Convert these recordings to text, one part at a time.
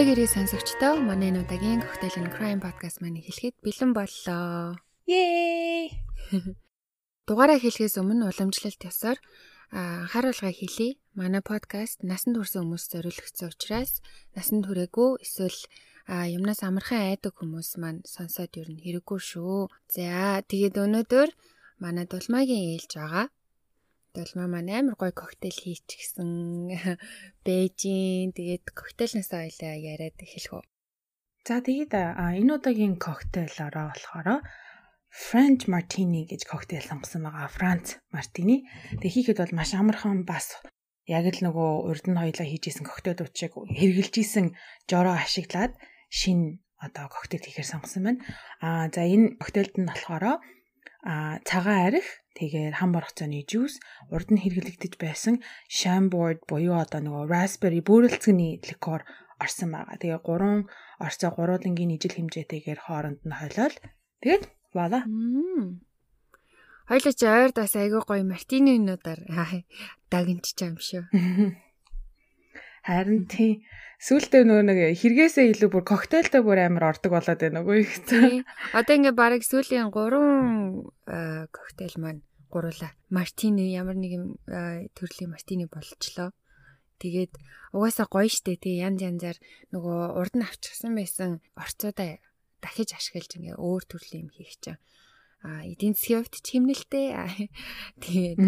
Амрыг ирээ сонсогчдоо манай энэ удаагийн Cocktail and Crime podcast маань хэлэхэд бэлэн боллоо. Yay! Дугаараа хэлэхээс өмнө уламжлалт ёсоор харуулгаа хэлье. Манай подкаст насан турш хүмүүс зориулагдсан учраас насан туршаагүй эсвэл юмнаас амархан айдаг хүмүүс маань сонсоод юу н хэрэггүй шүү. За тэгээд өнөөдөр манай дулмаагийн ээлж байгаа. Дулмаа маань амар гоё коктейл хийчихсэн. Бээжин тэгээд коктейлнаас ойлаа яриад эхэлэх үү. За тэгээд энэ удаагийн коктейлороо болохоор French Martini гэж коктейл сонгосон байгаа. Франц Мартини. Тэг хийхэд бол маш амархан бас яг л нөгөө урд нь хоёлаа хийжсэн коктейлуудчиг хэрглэжсэн жороо ашиглаад шин одоо коктейл хийхээр сонгосон байна. Аа за энэ коктейлд нь болохоор а цагаан арх тэгээд хам боргоцооны жуус урд нь хэрэглэгдэж байсан Chambord буюу одоо нөгөө raspberry бөөрөлцгний ликер орсон байгаа. Тэгээ гурван орцоо гурвуулангийн ижил хэмжээтэйгээр хооронд нь хойлол. Тэгээд вала. Хоёлаа чи ойр дас айгүй гоё мартининуудаар дагнч чам шүү. Харин тий Сүүлдээ нөгөө нэг хэрэгээсээ илүү бүр коктейлтэй бүр амар ордог болоод байна үгүй их. Одоо ингээ барыг сүүлийн 3 коктейл маань гуруула. Мартини ямар нэг юм төрлийн мартини болчлоо. Тэгээд угаасаа гоё штэ тий янз янзаар нөгөө урд нь авчихсан байсан орцоодоо дахиж ашиглаж ингээ өөр төрлийн юм хийх чинь а эдийн засгийн хувьд ч хэмнэлтэй. Тэгээд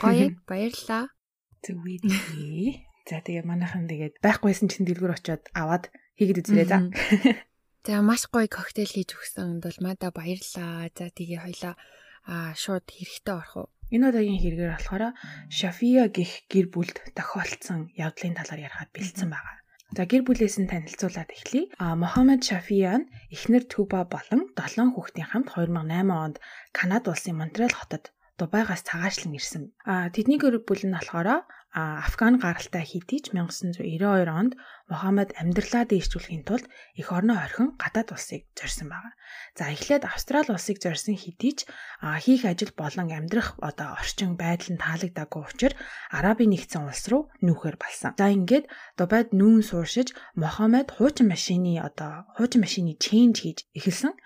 гоё баярлаа. Зүгээрээ. За тэгээ манайхан тэгээд байхгүйсэн чинь дэлгүр очиод аваад хийгээд үзлээ за. За маш гоё коктейл хийж өгсөн бол мада баярлаа. За тэгээ хоёлаа аа шууд хэрэгтэй орох уу. Энэ удаагийн хэрэгээр болохоор Шафия гих гэр бүлд тохиолдсон явдлын талаар ярихад бэлдсэн байгаа. За гэр бүлээс нь танилцуулаад эхлэе. А Мохаммед Шафия нь эхнэр Түба болон 7 хүүхдийн хамт 2008 онд Канада улсын Монреал хотод Дубайгаас цагаачлан ирсэн. А тэдний гэр бүл нь болохоор Афган гаралтай хэдий ч 1992 онд Мохаммед амьдралаа дээшүүлэхийн тулд эх орноо орхин гадаад улсыг зорьсон байна. За эхлээд Австрали улсыг зорьсон хэдий ч хийх ажил болон амьдрах одоо орчин байдал нь таалагдаагүй учраас Арабын нэгдсэн улс руу нүүхээр болсон. За ингээд Дубайд нүүн сууршиж Мохаммед хуучин машины одоо хуучин машины чейнж хийж эхэлсэн.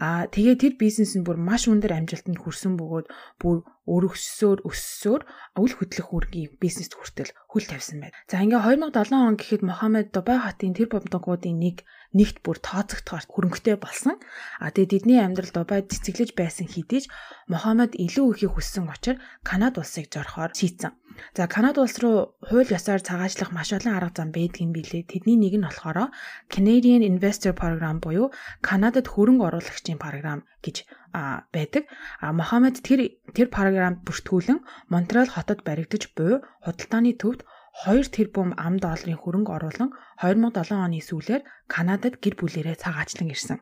Аа тэгээ тэр бизнес нь бүр маш өндөр амжилтанд хүрсэн бөгөөд бүр өргөссөөр өссөөр үл хөдлөх үүргийн бизнест хүртэл хөл тавьсан байна. За ингээ 2007 он гэхэд Мохаммед Дубай хотын тэр бомдгуудын нэг нэгт бүр тооцогдохоор хөрөнгөтэй болсон. А тэгээ тэдний амьдрал Дубайд цэцэглэж байсан хэдий ч Мохаммед илүү ихийг хүссэн учраас Канада улсыг зорхоор шийдсэн. За Канада улс руу хууль ёсоор цагаачлах маш олон арга зам байдаг юм билээ. Тэдний нэг нь болохоор Canadian Investor Program буюу Канадад хөрөнгө оруулагчийн програм гэж байдаг. А Мохаммед тэр тэр програмд бүртгүүлэн Монреал хотод баригдаж буй худалдааны төвд 2 тэрбум ам долларын хөрөнгө оруулан 2007 оны сүүлээр Канадад гэр бүлээрээ цагаачлан ирсэн.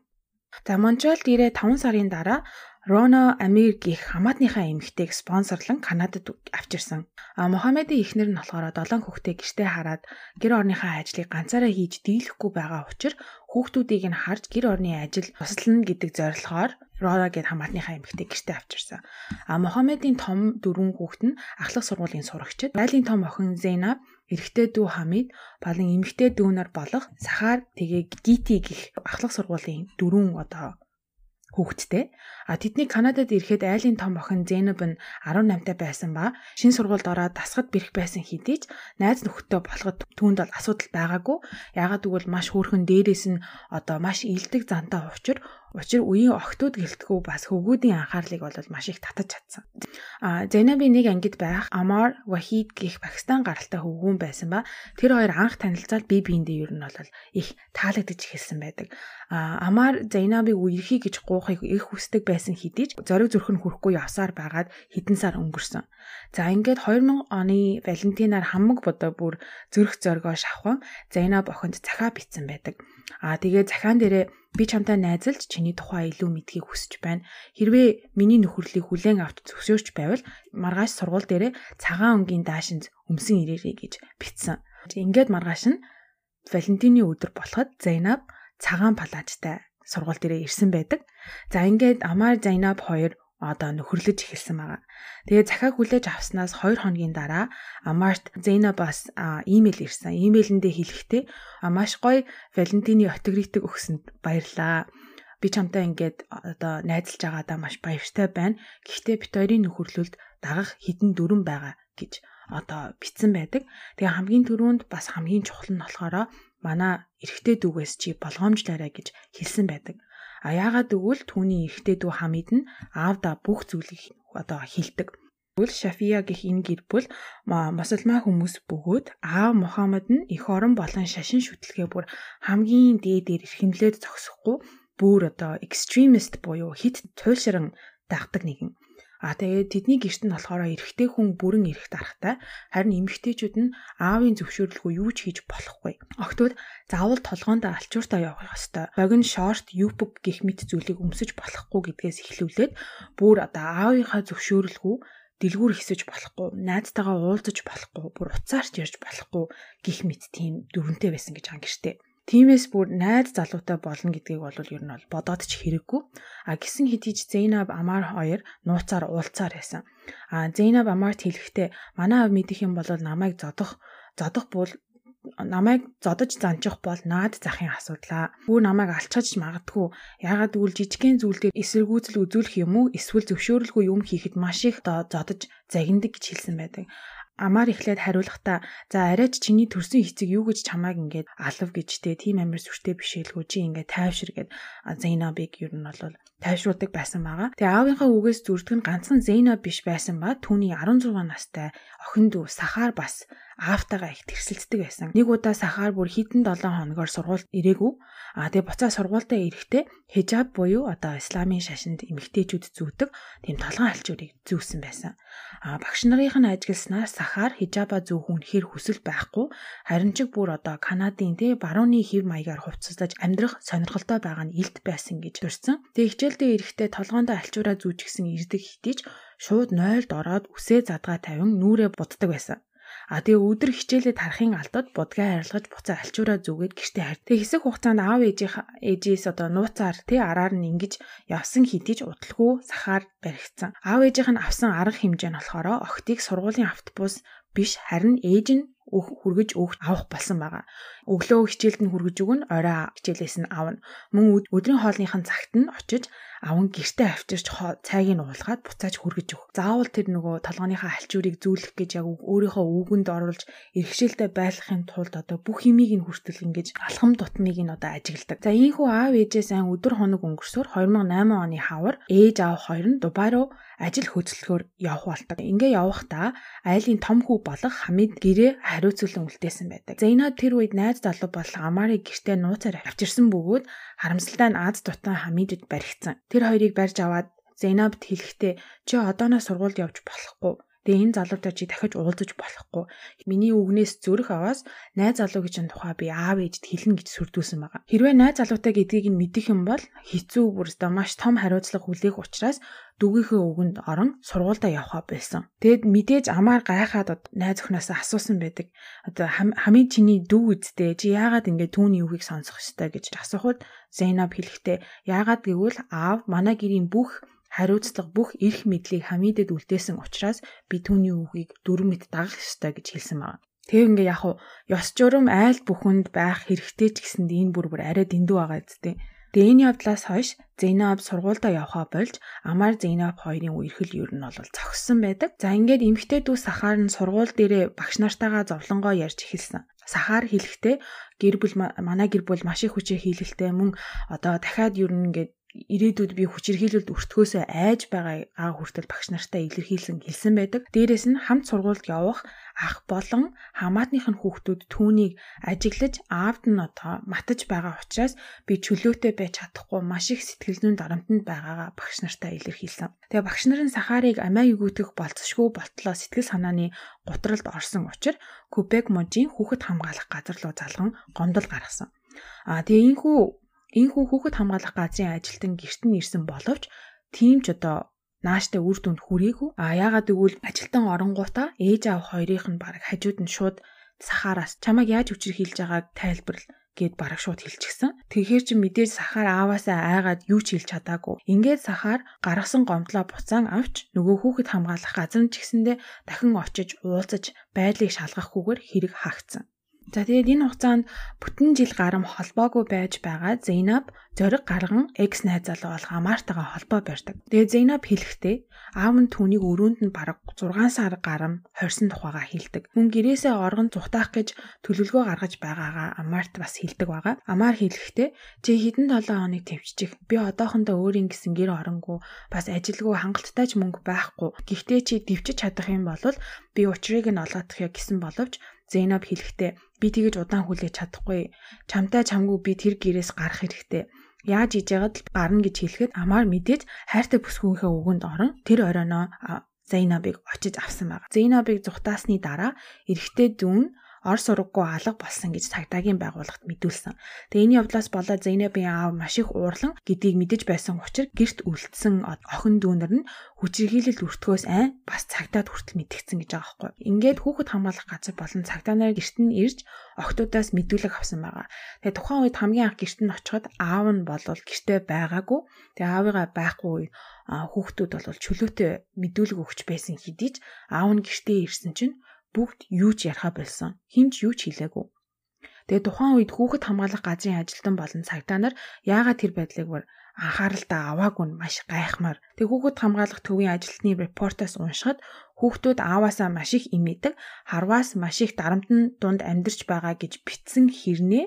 За Монреалд ирээ 5 сарын дараа Роно Амир гих хамаатныхаа эмэгтэйг спонсорлон Канадад авчирсан. А Мохаммедийн эхнэр нь болохоор 7 хүүхдээ гэртээ хараад гэр орныхаа ажлыг ганцаараа хийж дийлэхгүй байгаа учраас хүүхдүүдийг нь харж гэр орны ажил туслана гэдэг зорилгоор Рора гэд хамаатныхаа эмэгтэй гэртээ авчирсан. А Мохаммедийн том дөрвөн хүүхэд нь ахлах сургуулийн сурагчид. Айлын том охин Зейнаб, эрэгтэй дүү Хамид болон эмэгтэй дүүнэр болох Сахар тэгээ Гити гих ахлах сургуулийн дөрвөн одоо хүүхэдтэй. А тэдний Канадад ирэхэд айлын том охин Зеноб нь 18 таа байсан ба шин сургуульд ороод дасгад бэрх байсан хэдий ч найз нөхөдтэй болоход түүнд бол асуудал байгаагүй. Яагаад гэвэл маш хөөрхөн дээрээс нь одоо маш илдэг зантай учир Учир үеийн охтууд гэлтгүү бас хөвгүүдийн анхаарлыг бол маш их татаж чадсан. А Зайнаби нэг ангид байх Амар Вахид гих Пакистан гаралтай хөвгүүн байсан ба тэр хоёр анх танилцаад бие биендээ ер нь бол их таалагдж эхэлсэн байдаг. А Амар Зайнабыг үерхий гэж гуйхыг их хүсдэг байсан хэдий ч зориг зүрх нь хүрэхгүй явсаар байгаад хэдэн сар өнгөрсөн. За ингээд 2000 оны Валентинаар хамаг бодоо бүр зүрх зоргоо шавхан Зайнаб охинд захаа битсэн байдаг. А тэгээ захаан дээрээ би чамтай найзалж чиний тухай илүү мэдхийг хүсэж байна. Хэрвээ миний нөхөрлөлийг хүлээн авч зөвшөөрч байвал маргааш сургууль дээрээ цагаан өнгийн даашинз өмсөн ирээрэй гэж битсэн. Ингээд маргааш нь Валентины өдөр болоход Зайнаб цагаан палаажтай сургууль дээрээ ирсэн байдаг. За ингээд Амар Зайнаб хоёр одоо нөхөрлөж эхэлсэн байгаа. Тэгээ захиа хүлээж авснаас 2 хоногийн дараа Амарт Зейнабас имэйл ирсэн. Имэйлэндээ хэлэхдээ маш гоё Валентины автографик өгсөнд баярлаа. Би чамтай ингээд одоо найзалж байгаадаа маш баяртай байна. Гэхдээ бит хоёрын нөхөрлөлд дагах хідэн дүрэн байгаа гэж одоо битсэн байдаг. Тэгээ хамгийн түрүүнд бас хамгийн чухал нь болохоор манай эрэгтэй дүүгээс чи болгоомжлаарай гэж хэлсэн байдаг. А яагаад гэвэл түүний эрэгтэй дүү Хамид нь аавда бүх зүйлийг одоо хилдэг. Тэгвэл Шафия гэх энэ гэр бүл мусульман хүмүүс бөгөөд аав Мухаммад нь эх орон болон шашин шүтлгээ бүр хамгийн дээдээр эрхэмлээд зогсохгүй бүр одоо extremist буюу хит туйлшран дагдаг нэгэн. А тэгээд тэдний гэрт нь болохоор эрэгтэй хүн бүрэн эрэгт аргатай. Харин эмэгтэйчүүд нь аавын зөвшөөрлгүй юу ч хийж болохгүй. Охтууд заавал толгоонд алчууртаа явах ёстой. Богино шорт, юпг гэх мэт зүйлийг өмсөж болохгүй гэдгээс эхлүүлээд бүр одоо аавынхаа зөвшөөрлгүй дэлгүүр хэсэж болохгүй, найзтайгаа уулзаж болохгүй, бүр уцаарч ярьж болохгүй гих мэт тийм дүрэнтэй байсан гэж ан Тимээс бүр найз залуутай болно гэдгийг бол ер нь бол бодоод ч хэрэггүй. А гисэн хэдийж Зейнаб Амар хоёр нууцаар уулзаар байсан. А Зейнаб Амарт хэлэхдээ манай мэдих юм бол намайг зодох зодох бол намайг зодож занчих бол наад захын асуудлаа. Бүү намайг алчхаж магадгүй. Яагаад гэвэл жижигхэн зүйл дээр эсэргүүцэл үзүүлэх юм уу? Эсвэл зөвшөөрөлгүй юм хийхэд маш их зодож загиндаг гэж хэлсэн байдаг амаар эхлээд хариулахдаа за арайч чиний төрсөн хэцэг юу гэж чамааг ингээд алав гэжтэй тийм амар сүртэй бишээлгүй чи ингээд тайвшир гэд Зейнабыг ер нь бол тайвшруулдаг байсан байгаа. Тэгээ аавынхаа үгээс зүрдэг нь ганцхан Зейнаб биш байсан ба түүний 16 настай охин дүү Сахар бас аавтайгаа их тэрсэлддэг байсан. Нэг удаа Сахар бүр хитэн 7 хоногор сургуульд ирээгүй. А тэгээ буцаа сургуультай ирэхдээ хижаб буюу одоо исламын шашинд эмэгтэйчүүд зүүдэг тийм толгойн алчуурыг зүүсэн байсан. А багш нарын ажигласнаар Сахар хижаба зүүх үнэхээр хүсэл байхгүй. Харин ч бүр одоо Канадын тий барууны хэв маягаар хувцаслаж амьдрах сонирхолтой байгаа нь илт байсан гэж дурсан. Тэгээ хичээлдээ ирэхдээ толгоондоо алчуураа зүүжгсэн ирдэг хитийж шууд нойлд ороод үсээ задгаа тавин нүрээ буддаг байсан. А тэгээ өдөр хичээлээ тарахын алдад будгаа арилгаж буцаа альчуураа зүгээд гэртээ харь. Тэгээ хэсэг хугацаанд аав ээжийн ээжээс одоо нууцаар тий араар нь ингэж явсан хэдиж удалгүй сахаар баригдсан. Аав ээжийнх нь авсан арга хэмжээ нь болохоор охтыг сургуулийн автобус биш харин ээж нь хүргэж өгч авах болсон байгаа. Өглөө хичээлд нь хүргэж өгнө, орой хичээлээс нь авна. Мөн өдрийн хоолныхын цагт нь очиж аван гэртээ авчирч цайг нь уулгаад буцааж хүргэж өг. Заавал тэр нөгөө толгойнхаа алчуурыг зүүлэх гэж яг өөрийнхөө үүгэнд оруулж эрхшээлтэй байлгахын тулд одоо бүх юмыг нь хүртэл ингэж алхам тутмыг нь одоо ажигладаг. За ийхүү аав ээжээ сайн өдөр хоног өнгөрсөөр 2008 оны хавар ээж аав хоёр нь Дубай руу ажил хөдөлгөөр явах болдог. Ингээ явахдаа айлын том хүү болох Хамид гэрээ хариуцуулан үлдээсэн байдаг. Зейнад тэр үед найз залуу бол Амарыг гэртээ нууцаар авчирсан бөгөөд харамсалтай нь Аз дутан Хамидд баригдсан. Тэр хоёрыг барьж аваад Зейнабд хэлэхдээ чи одооноос сургуульд явж болохгүй Тэгээ энэ залуутай чи дахиж уулзаж болохгүй. Миний үгнээс зөрөх аваас найз залуу гэж энэ тухай би аав ээжд хэлнэ гэж сүрдүүлсэн байгаа. Хэрвээ найз залуутай гэдгийг нь мэдэх юм бол хэцүү бүрстэ маш том хариуцлага хүлээх учраас дүгийнхээ үгэнд орон сургуультай явхаа байсан. Тэгэд мэдээж амаар гайхаад найз өхнөөсөө асуусан байдаг. Одоо хамгийн чиний дүү үсттэй чи яагаад ингэ түүний үгийг сонсох ёстой гэж асуухад Зейнаб хэлэхдээ яагаад гэвэл аав манай гэрийн бүх хариуцлага бүх эрх мэдлийг Хамидэд үлдээсэн учраас би түүний үгийг дөрөв мэд дагах ёстой гэж хэлсэн байна. Тэг ингээ яг уу ёс журам айл бүхэнд байх хэрэгтэй ч гэсэнд энэ бүр бүр арай дэндүү байгаа зү. Тэгээ энэ явдлаас хойш Зейнаб сургуультай явхаа болж Амар Зейнаб хоёрын үерхэл ер нь бол зогссон байдаг. За ингээд эмэгтэй дүү Сахаар нь сургууль дээрээ багш нартайгаа зовлонгоо ярьж эхэлсэн. Сахаар хэлэхдээ гэр бүл манай гэр бүл маш их хүчээр хийлэлтэй мөн одоо дахиад ер нь ингээд ирээдүйд би хүчирхийлэлд өртгөөсөө айж байгаа аа хүртэл багш нартай илэрхийлэн хэлсэн байдаг. Дээрээс нь хамт сургуульд явах ах болон хамаатных нь хүүхдүүд түүнийг ажиглаж аавд нь одоо матаж байгаа учраас би чөлөөтэй байж чадахгүй маш их сэтгэл зүйн дарамтнд байгаагаа багш нартай илэрхийлсэн. Тэгээ багш нарын сахарыг амиа өгөөдөх болцсошгүй болтлоо сэтгэл санааны гутралд орсон учраас Кубек мужийн хүүхэд хамгаалах газар руу залган гомдол гаргасан. А тэгээ энхүү Ийхүү хүүхэд хамгаалах газрын ажилтан гэрт нь ирсэн боловч тийм ч одоо нааштай үр дүнд хүрээгүй. А яагаад гэвэл ажилтан оронгуудаа ээж аав хоёрын нь баг хажууд нь шууд сахараас чамайг яаж хүчрхийлж байгааг тайлбарл гэд бараг шууд хэлчихсэн. Тэгэхээр чи мэдээж сахаар ааваасаа айгаад юу ч хэлж чадаагүй. Ингээд сахаар гаргасан гомдлоо буцаан авч нөгөө хүүхэд хамгаалах газар нь ч гэсэндэ дахин очиж уулзаж байдлыг шалгахгүйгээр хэрэг хаагцсан. За тэгээд энэ хугацаанд бүтэн жил гарам холбоогүй байж байгаа Зейнаб зориг гарган экс найзалуу болох Амартагаа холбоо барьдаг. Тэгээд Зейнаб хэлэхдээ аав нь түүнийг өрөөнд нь бараг 6 сар гарам хорьсон тухайга хэлдэг. Мөн гэрээсээ оргон зүхтаах гэж төлөвлөгөө гаргаж байгаагаа Амарт бас хэлдэг байгаа. Амар хэлэхдээ чи хэдэн 7 хоног төвччих. Би одоохондоо өөрийн гэсэн гэр оронгүй бас ажилгүй хангалттай ч мөнгө байхгүй. Гэхдээ чи дивчиж чадах юм бол би учрыг нь олгодох ёо гэсэн боловч Зейнаб хэлэхдээ би тэгэж удаан хүлээж чадахгүй. Чамтай чамгүй би тэр гэрээс гарах хэрэгтэй. Яаж иж яагаад гарна гэж хэлэхэд амаар мэдээж хайртай бүсгүйнхээ үгэнд орон тэр оройноо Зейнабыг очиж авсан байна. Зейнабыг зүхтаасны дараа эрэгтэй дүүн ор сургаггүй алга болсон гэж цагдаагийн байгууллагт мэдүүлсэн. Тэгээ энэ явдлаас болоод Зейнабын аав маш их уурлан гэдгийг мэдэж байсан учраас гэрт үлдсэн охин дүүнер нь хүчирхийлэл өртгөөс айн бас цагдаад хүртэл мэдгдсэн гэж байгаа байхгүй. Ингээд хүүхэд хамгаалах газар болон цагдаа нар гэрт нь ирж охтуудаас мэдүүлэг авсан байгаа. Тэгээ тухайн үед хамгийн анх гэрт нь очиход аав нь болвол гэртээ байгаагүй. Тэгээ аавыгаа байхгүй хүүхдүүд бол чөлөөтэй мэдүүлэг өгч байсан хэдий ч аав нь гэртээ ирсэн чинь бүгд юу ч ярихаа болсон. Хинч юу ч хэлээгүй. Тэгээ тухайн үед хүүхэд хамгаалах газрын ажилтан болон цагдаа нар яагаад тэр байдлыг бүр анхааралтай аваагүй нь маш гайхмаар. Тэг хүүхэд хамгаалах төвийн ажилтны репортоос уншихад хүүхдүүд ааваасаа маш их имээдэг, харваас маш их дарамтны дунд амьдарч байгаа гэж битсэн хэрнээ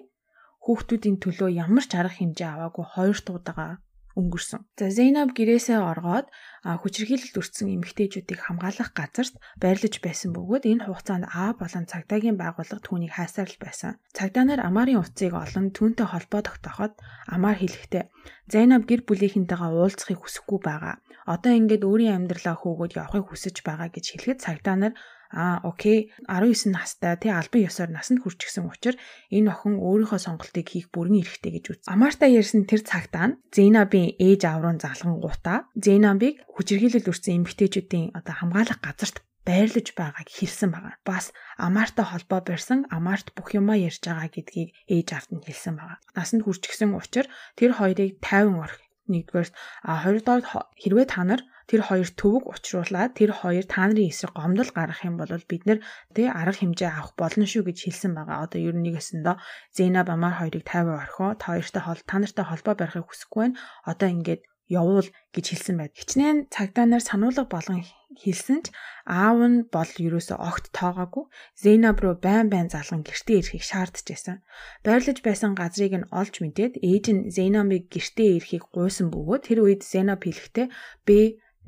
хүүхдүүдийн төлөө ямар ч арга хэмжээ аваагүй хоёр туудагаа өнгөрсөн. За Зейнаб гэрээсээ оргоод хүчирхийлэлд өртсөн эмэгтэйчүүдийг хамгаалах газарт байрлаж байсан бөгөөд энэ хугацаанд А болон цагдаагийн байгууллага түүнийг хайсаар л байсан. Цагдаа нар Амарын утсыг олон түүнтэй холбоо тогтооход Амар хэлэхдээ Зейнаб гэр бүлийнхэнтэйгээ уулзахыг хүсэхгүй байгаа. Одоо ингээд өөрийн амьдралаа хөөгөөд явахыг хүсэж байгаа гэж хэлэхэд цагдаа нар Аа окей 19 настай тий албан ёсоор насанд хүрчихсэн учраас энэ охин өөрийнхөө сонголтыг хийх бүрэн эрхтэй гэж үз. Амарта ярьсан тэр цагтаа нь Зейнабын ээж аврын загалган гутаа Зейнабыг хүчирхийлэл өрсөн эмэгтэйчүүдийн одоо хамгаалах газарт байрлаж байгааг хэлсэн байгаа. Бас Амартай холбоо барьсан Амарт бүх юмаа ярьж байгаа гэдгийг ээж авт нь хэлсэн байгаа. Насанд хүрчихсэн учраас тэр хоёрыг 50 орх нэгдүгээр а хоёрдугаар хэрвээ та нар тэр хоёр төвөг учруулаад тэр хоёр та нарын эсрэг гомдол гаргах юм бол бид нэр тэ арга хэмжээ авах болно шүү гэж хэлсэн байгаа. Одоо ер нь нэгэсэндээ Зейнаб Амар хоёрыг 50 орхио та хоёртой хол та нартай холбоо барихыг хүсэхгүй байна. Одоо ингээд явуул гэж хэлсэн байд. Хичнээн цагдаа нар сануулга болгон хэлсэн ч аав нь бол ерөөсө огт тоогоогүй. Зейнаб руу байн байн залган гэртээ ирэхийг шаардж байсан. Байрлаж байсан газрыг нь олж мэдээд ээж нь Зейнабыг гэртээ ирэхийг гуйсан бөгөөд тэр үед Зейнаб хэлэхдээ би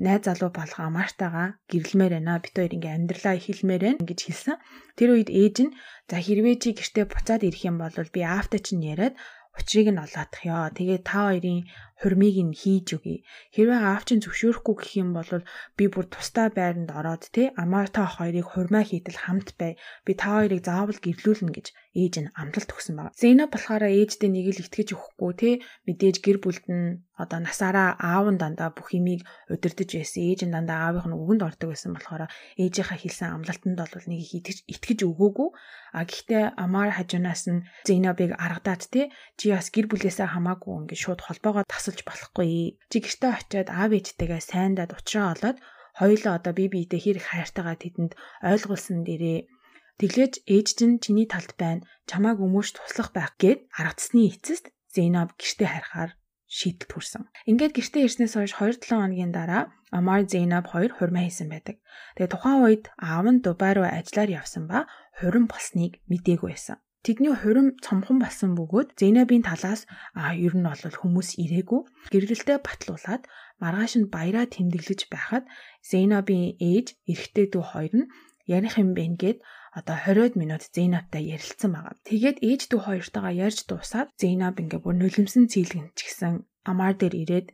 найз залуу болох Амартагаа гэрлэмээр байна. Бид хоёр ингээм амьдралаа эхэлмээр байна гэж хэлсэн. Тэр үед ээж нь за хэрвээ чи гэртээ буцаад ирэх юм бол би аавтай чинь яриад учрыг нь олоодох ёо. Тэгээ та хоёрын хурмыг нь хийж өгье. Хэрвээ аав чинь зөвшөөрөхгүй гэх юм бол би бүр тусдаа байранд ороод те амаар та хоёрыг хурмаа хийтэл хамт бай. Би та хоёрыг заавал гэрлүүлнэ гэж ээж нь амлалт өгсөн байна. Зэна болохоор ээждээ нэг л итгэж өгөхгүй те мэдээж гэр бүлд нь одоо насаараа аав нь дандаа бүх юмыг удирдах байсан. Ээж нь дандаа аавынх нь үгэнд ордог байсан болохоор ээжийнхаа хэлсэн амлалтанд бол нэг их итгэж итгэж өгөөгүй. А гэхдээ Амар хажуунаас нь Зейнабыг аргадаад те чи бас гэр бүлээсээ хамаагүй ингээд шууд холбоогоо тасалж болохгүй. Чи гэртээ очиод аав ээжтэйгээ сайндаад уучраа олоод хоёулаа одоо бие биедээ хэр их хайртайгаа тэдэнд ойлгуулсан дээрээ Тэглэж ээж чинь чиний талд байна. Чамааг өмөөж туслах байх гэд аргацсны эцэст Зейнаб гэртээ харихаар шийдэлт хүрсэн. Ингээд гэртээ ирснээс хойш 2-7 хоногийн дараа Амар Зейнаб хоёр хурмаа хийсэн байдаг. Тэгээ тухайн үед аав нь Дубай руу ажиллаар явсан ба хурим болсныг мдээгүй байсан. Тэдний хурим цомхон болсон бөгөөд Зейнабын талаас ер нь бол хүмүүс ирээгүй. Гэргэлтэд батлуулаад маргааш нь баяраа тэмдэглэж байхад Зейнабын ээж эрэгтэй дүү хоёр нь ярих юм бэ гэд одоо 20 минут Зейнабтай ярилцсан байгаа. Тэгээд ээж дүү хоёртойгоо ярьж дуусаад Зейнаб ингээ бүр нулимсэн цэйлгэн ч гэсэн амаар дээр ирээд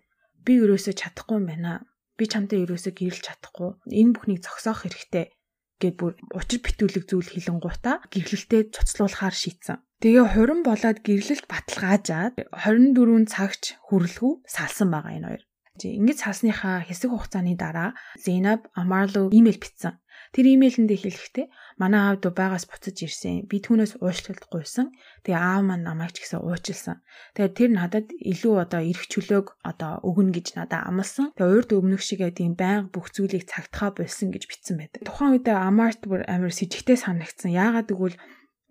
би өрөөсөө чадахгүй юм байна. Би чамтай өрөөсөө гэрэлж чадахгүй. Энэ бүхнийг зогсоох хэрэгтэй гэд бүр учир битүүлэг зүйл хэлэн гутаа гэрлэлтэд цуцлуулахаар шийдсэн. Тэгээ хурин болоод гэрлэлт баталгаажаад 24 цагч хүрэлгүй салсан байгаа энэ хоёр. Ингэж салсныхаа хэсэг хугацааны дараа Зейнаб Амарлуу имэйл бичсэн. Тэр имэйлэндээ хэлэхдээ манай аав дүү байгаас буцаж ирсэн. Би түүнээс уучлалт гуйсан. Тэгээ аав маань намайг ч гэсэн уучлсан. Тэгээ тэр надад илүү одоо эрх чөлөөг одоо өгнө гэж надад амласан. Тэгээ урд өмнөх шигээ тийм байнга бүх зүйлийг цагтахаа болсон гэж бичсэн байдаг. Тухайн үедээ Амарт бүр амар с ิจ гтэй санагдсан. Яагаад гэвэл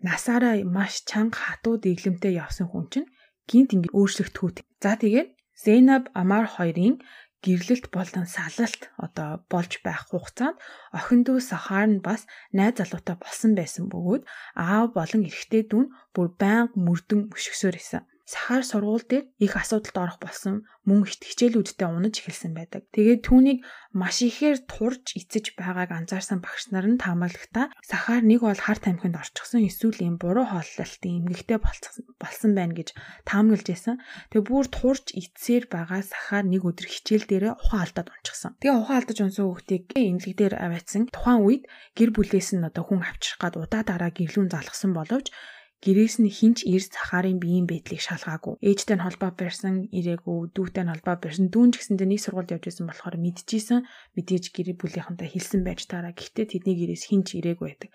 насаараа маш чанга хатуу дэглэмтэй явсан хүн чинь гинт ингэ өөрчлөгдөхүүд. За тэгээд Зейнаб Амар хоёрын гэрлэлт болон салалт одоо болж байх хугацаанд охин дүү Сахар нь бас найз залуутай болсон байсан бөгөөд аав болон эрэгтэй дүү нь бүр байнга мөрдөн өшгсөөр исэн. Сахар сургууль дээр их асуудалд орох болсон мөн ихт хичээлүүдтэй унаж эхэлсэн байдаг. Тэгээд түүнийг маш ихээр турж эцэж байгааг анзаарсан багш нар нь таамаглагтаа Сахар нэг бол хар тамхинд орчихсон эсвэл юм буруу хооллолтын эмгэгтэй болсон байна гэж таамаглаж байсан. Тэгээд бүр турж эцсээр байгаа Сахар нэг өдөр хичээл дээрээ ухаан алдаад унчихсан. Тэгээ ухаан алдаж унсан хүүхдийг эмнэлэг дээр аваатсан. Тухайн үед гэр бүлээс нь одоо хүн авчрах гад удаа дараа гэрлүүн залгсан боловч Гэрээс нь хинч эрс цахаарын биеийн байдлыг шалгаагүй. Ээжтэй нь холбоо барьсан, ирээгүй, дүүтэй нь холбоо барьсан. Дүүн ч гэсэндээ нэг сургуульд явж байсан болохоор мэдчихсэн. Мэдээж гэр бүлийнхэнтэй хэлсэн байж таараа. Гэхдээ тэдний гэрээс хинч ирээгүй байдаг.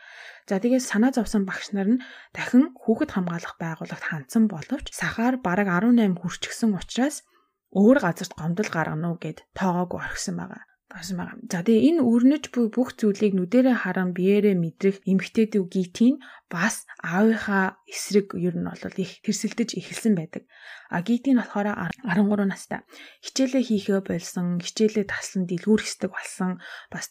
За тэгээд санаа зовсон багш нар нь дахин хүүхэд хамгаалах байгууллагт хандсан боловч сахаар бараг 18 хүрчихсэн учраас өөр газарт гомдол гаргана уу гэд тоогоогүй орхисон байгаа гарсан байгаа. За тэгээ энэ өрнөж буй бүх зүйлийг нүдэрээ харан биеэрээ мэдрэх эмгтээдүү гитийн бас аавынхаа эсрэг ер нь бол их тэрсэлдэж эхэлсэн байдаг. А гитийн болохоор 13 настай. Хичээлээ хийхээ болсон, хичээлээ таслан дэлгүүр хэсдэг болсон. Бас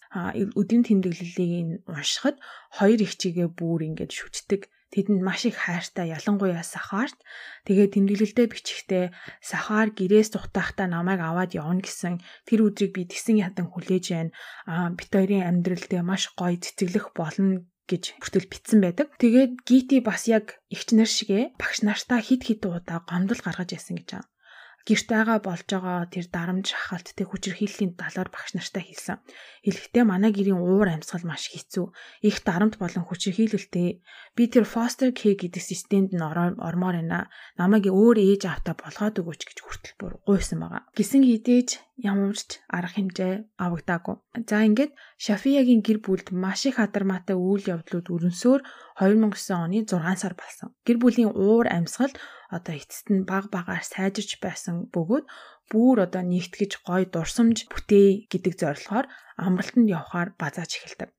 өдийн тэмдэглэлийг уншихад хоёр их чигээ бүр ингэж шүтдэг тэдэнд маш их хайртай ялангуяа Сахарт тэгээ тэмдэглэлдээ бичихтэй Сахар гэрээс тухтаахтаа намайг аваад явна гэсэн тэр өдрийг би тэсэн ядан хүлээж байна. Аа бит хоёрын амьдралдээ маш гоё цэцэглэх болно гэж бүртэл битсэн байдаг. Тэгээд Гити бас яг ихч нар шигэ багш нартаа хид хид удаа гомдол гаргаж яасан гэж байна гэрт байгаа болж байгаа тэр дарамж шахалттай хүчирхийллийн талаар багш нартай хэлсэн. Хэлэхдээ манай гэрийн уур амьсгал маш хэцүү. Их дарамт болон хүчирхийлэлтэй. Би тэр foster care гэдэг системд нь ормоор байна. Намайг өөр ээж автаа болгоод өгөөч гэж хүртэл бүр гуйсан байгаа. Гисэн хідээж ямарч арга хэмжээ авагдаагүй. За ингээд Шафиягийн гэр бүлд маш их адармаатай үйл явдлууд өрнсөөр 2009 оны 6 сар болсон. Гэр бүлийн уур амьсгал одоо эцэст нь баг багаар сайжирч байсан бөгөөд бүр одоо нэгтгэж гой дурсамж бүтээе гэдэг зорилгоор амралтанд явхаар базааж эхэлдэг.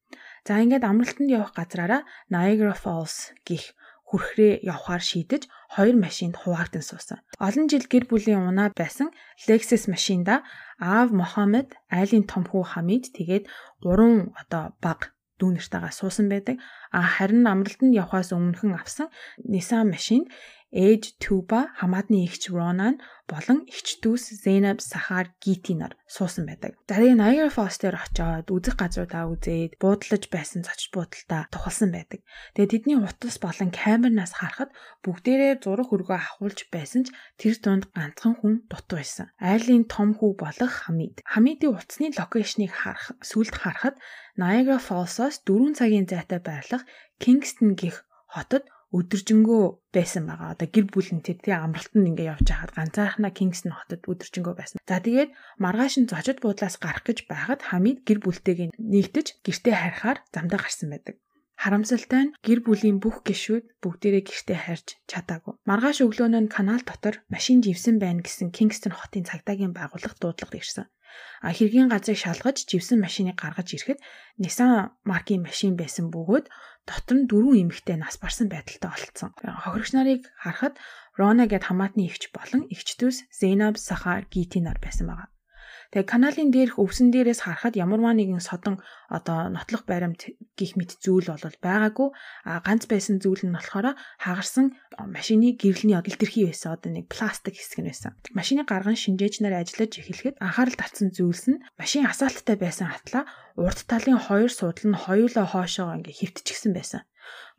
За ингээд амралтанд явах газраараа Niagara Falls гих хүрхрээ явхаар шийдэж хоёр машинд хуваагдсан суусан. Олон жил гэр бүлийн унаа байсан Lexus машинда аав Мохаммед, айлын том хүү Хамид тэгээд гурван одоо баг дүүнэртэйгээ суусан байдаг. Харин амралтанд явхаас өмнөхөн авсан Nissan машинд ээж Туба, хамаатны эгч Ронан болон эгч дүүс Зейнаб Сахар Гити нар суусан байдаг. За тэгээ Niagara Falls дээр очиод үзэх газруудаа үзээд буудлаж байсан зочд буудалтаа тухалсан байдаг. Тэгээ тэдний утас болон камернаас харахад бүгдээрээ зураг хөргөө авахулж байсан ч тэр дунд ганцхан хүн дутуу байсан. Айлын том хүү болох Хамид. Хамидын утасны локейшнийг харах сүлд харахад Niagara Falls-оос 4 цагийн зайтай байрлах Kingston гих хотод өдөржингөө байсан байгаа. Одоо гэр бүл нь тэр тий амралтанд ингээ явж хахад ганцаархнаа Kingston хотод өдөржингөө байсан. За тэгээд маргааш нь зочид буудлаас гарах гэж байхад Хамид гэр бүлтэйг нэгтэж гэртээ харихаар замдаа гарсан байдаг. Харамсалтай нь гэр бүлийн бүх гишүүд бүгдээрээ гэртээ харьж чадаагүй. Маргааш өглөөнөө канал дотор машин живсэн байна гэсэн Kingston хотын цагдаагийн байгууллага дуудлага ирсэн. А хэргийн газрыг шалгаж живсэн машиныг гаргаж ирэхэд Nissan маркийн машин байсан бөгөөд дотор нь дөрвөн эмэгтэй нас барсан байдалтай олцсон. Хохирогч нарыг харахад Рона гэд хамаатны эгч болон Зейнаб Сахар Гити нар байсан байгаа. Тэгээ каналын дээрх өвсөн дээрээс харахад ямарваа нэгэн содон одоо нотлох баримт гих мэт зүйл бол байгаагүй. А ганц байсан зүйл нь болохоор хагарсан машины гэрэлний илэрхий байсан одоо нэг пластик хэсэг нь байсан. Машины гарган шинжээч нар ажиллаж эхлэхэд анхаарал татсан зүйлс нь машин асаалттай байсан хатлаа урд талын хоёр суудал нь хоёулаа хоошоо ингээ хөвтчихсэн байсан.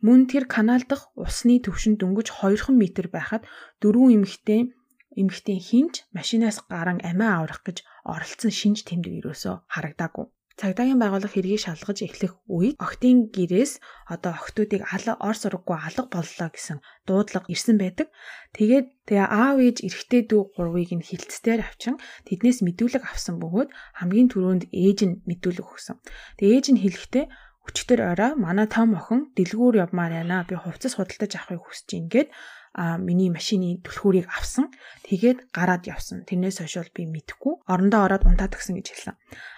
Мөн тэр канал дахь усны төвшин дөнгөж 2 метр байхад дөрвөн эмэгтэй эмэгтэй хинч машинаас гарan амиа аврах гэж оролцсон шинж тэмдэг юусоо харагдаагүй. Цагдаагийн байгууллага хэргийг шалгаж эхлэх үед охтын гэрээс одоо охтуудыг ор сургаггүй алга боллоо гэсэн дуудлага ирсэн байдаг. Тэгээд тэгээ аав ээж эрэгтэй дүү гурвыг нь хилцээр авчин тэднээс мэдүүлэг авсан бөгөөд хамгийн түрүүнд ээж нь мэдүүлэг өгсөн. Тэгээ ээж нь хэлэхдээ өчтөр орой манай том охин дэлгүүр явмаар байна. Би хувцас худалдаж авахыг хүсэж а миний машины түлхүүрийг авсан. Тэгээд гараад явсан. Тэрнээс хойш бол би мэдэхгүй. Орондоо ороод унтаад гисэн гэж хэлсэн.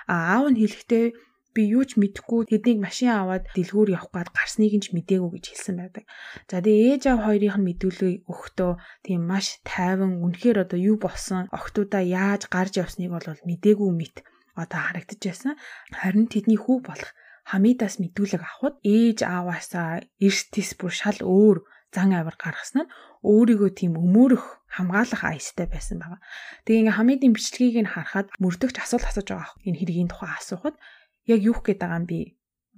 А аав нь хэлэхдээ би юу ч мэдэхгүй тэднийг машин аваад дэлгүүр явах гээд гарсныг нь ч мдээгүй гэж хэлсэн байдаг. За тэгээ ээж аав хоёрын мэдүүлгийг өгөхдөө тийм маш тайван үнэхээр одоо юу болсон охтуудаа яаж гарч явсныг бол мдээгүй мэт одоо харагдаж байсан. Харин тэдний хүү болох Хамидаас мэдүүлэг авахд ээж ааваасаа эрсдэс бүр шал өөр зан авир гаргасан нь өөрийгөө тийм өмөөрөх хамгаалах айстай байсан байгаа. Тэгээ ингээ Хамидын бичлэгийг нь харахад мөрдөгч асуулт асууж байгаа. Энэ хэргийн тухай асуухад яг юу гэж байгаа юм би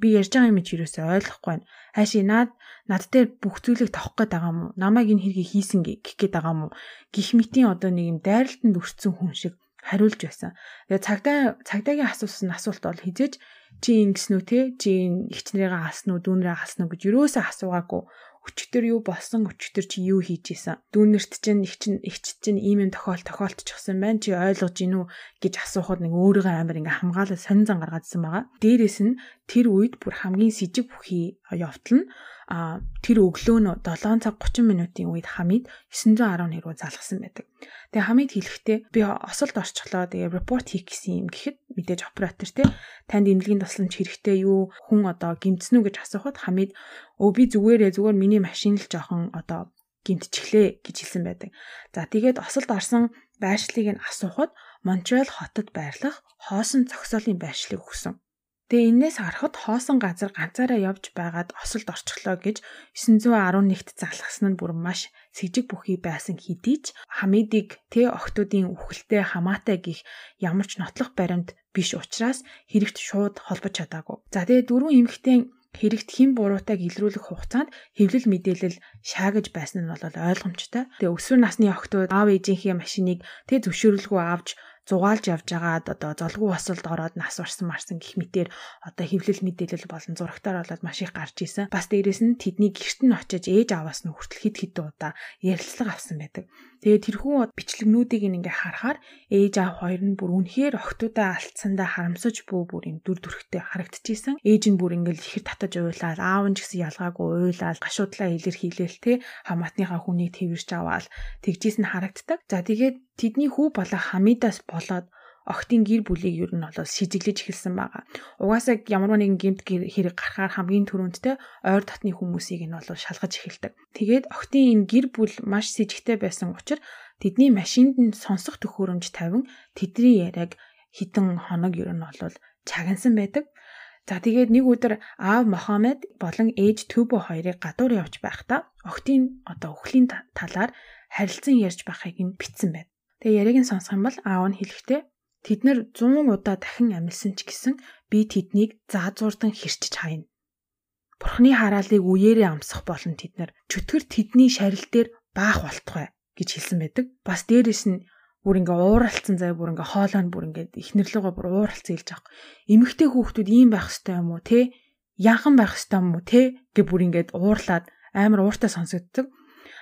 би ярьж байгаа юм чи юусоо ойлгохгүй байна. Хааши наад над дээр бүх зүйлийг тавих гээд байгаа юм уу? Намайг энэ хэргийг хийсэн гэх гээд байгаа юм уу? Гих мэтийн одоо нэг юм дайралтанд өртсөн хүн шиг хариулж байсан. Тэгээ цагдаа цагдаагийн асуусан асуулт бол хизээж чи ингэсэн үү те? Чи ихч нарыгаа алсан уу, дүүнрээ алсан уу гэж юусоо асуугаагүй өчтөр юу болсон өчтөр чи юу хийж исэн дүүнерт чинь их чинь ихч чинь ийм юм тохиол тохиолдчихсан байна. Чи ойлгож гинүү гэж асуухад нэг өөрийгөө амар ингээ хамгаалал сонин зан гаргаадсан байгаа. Дээрэс нь тэр үед бүр хамгийн с ิจ г бүхий явтал нь а тэр өглөө нь 7 цаг 30 минутын үед Хамид 911 руу залгсан байдаг. Тэгээ Хамид хэлэхдээ би осолд орчихлоо. Тэгээ репорт хийх гэсэн юм гэхэд мэдээж оператор те танд эмнэлгийн тусламж хэрэгтэй юу? Хүн одоо гимцсэн үү гэж асуухад Хамид өө би зүгээрээ зүгээр миний машин л жоохон одоо гимтчихлээ гэж хэлсэн байдаг. За тэгээд осолд орсон байршлыг нь асуухад Монреал хотод байрлах хоосон зогсоолын байршлыг өгсөн. Тэгээ энээс харахад хоосон газар ганцаараа явж байгаад осолд орчихлоо гэж 911-т залгасан нь бүр маш сэжиг бүхий байсан хэдий ч Хамидыг тэ охтуудын үхэлтэй хамаатай гих ямар ч нотлох баримт биш учраас хэрэгт шууд холбож чадаагүй. За тэгээ дөрвөн эмэгтэй хэрэгт хэн буруутайг илрүүлэх хугацаанд хэвлэл мэдээлэл шаагаж байсан нь бол ойлгомжтой. Тэгээ өсвөр насны охтууд аав ээжийнхээ машиныг тэг зөвшөөрлгүй авч зугаалж явж байгаад одоо золгүй басалд ороод нас барсан марсан гих мэтэр одоо хэвлэл мэдээлэл болон зурагтаар болоод маш их гарч исэн. Бас дээрэс нь тэдний гэрт нь очиж ээж аваас нь хүртэл хид хид удаа ярилцлага авсан байдаг. Тэгээд тэрхүү бичлэгнүүдийг ингээ харахаар ээж аав хоёр нь бүр үнэхээр охтуудаа алдсандаа харамсаж бүү бүр юм дүр төрхтэй харагдчихсэн. Ээж нь бүр ингээл ихэр татаж уйлаад аав нь ч гэсэн ялгаагүй уйлаад гашуудлаа илэрхийлээл те хамаатныхаа хүнийг тэрвэрч аваад тэгжсэн харагддаг. За тэгээд тэдний хүү болоо Хамидаас болоод охтын гэр бүлийг ер нь бол шижиглэж эхэлсэн байгаа. Угаасаа ямар нэгэн гэмт хэрэг гарахаар хамгийн түрүүндтэй ойр дотны хүмүүсийг нь бол шалгаж эхэлдэг. Тэгээд охтын энэ гэр бүл маш сэжигтэй байсан учраас тэдний машинд нь сонсох төхөөрөмж тавин тэдний яриаг хитэн хоног ер нь бол чагансан байдаг. За тэгээд нэг өдөр аав Мохаммед болон ээж Төбө хоёрыг гадуур явж байхдаа охтын одоо өхлийн талаар харилцан ярьж байхыг нь битсэн байна. Тэгээ яриг нь сонсох юм бол аав нь хэлэхдээ Тэд нар 100 удаа дахин амьлсан ч гэсэн би тэднийг заазуурдан хэрчиж хайна. Бурхны хараалыг үеэрээ амсах болон тэд нар чөтгөр тэдний шарил дээр баах болтугай гэж хэлсэн байдаг. Бас дээрэс нь бүр ингээ ууралцсан заяа бүр ингээ хоолой нь бүр ингээ ихнэрлэгөө бүр ууралцсан хэлж байгаа. Эмэгтэй хүүхдүүд ийм байх хэвээр юм уу те? Янхан байх хэвээр юм уу те? гэ бүр ингээ уурлаад амар ууртай сонсогддог.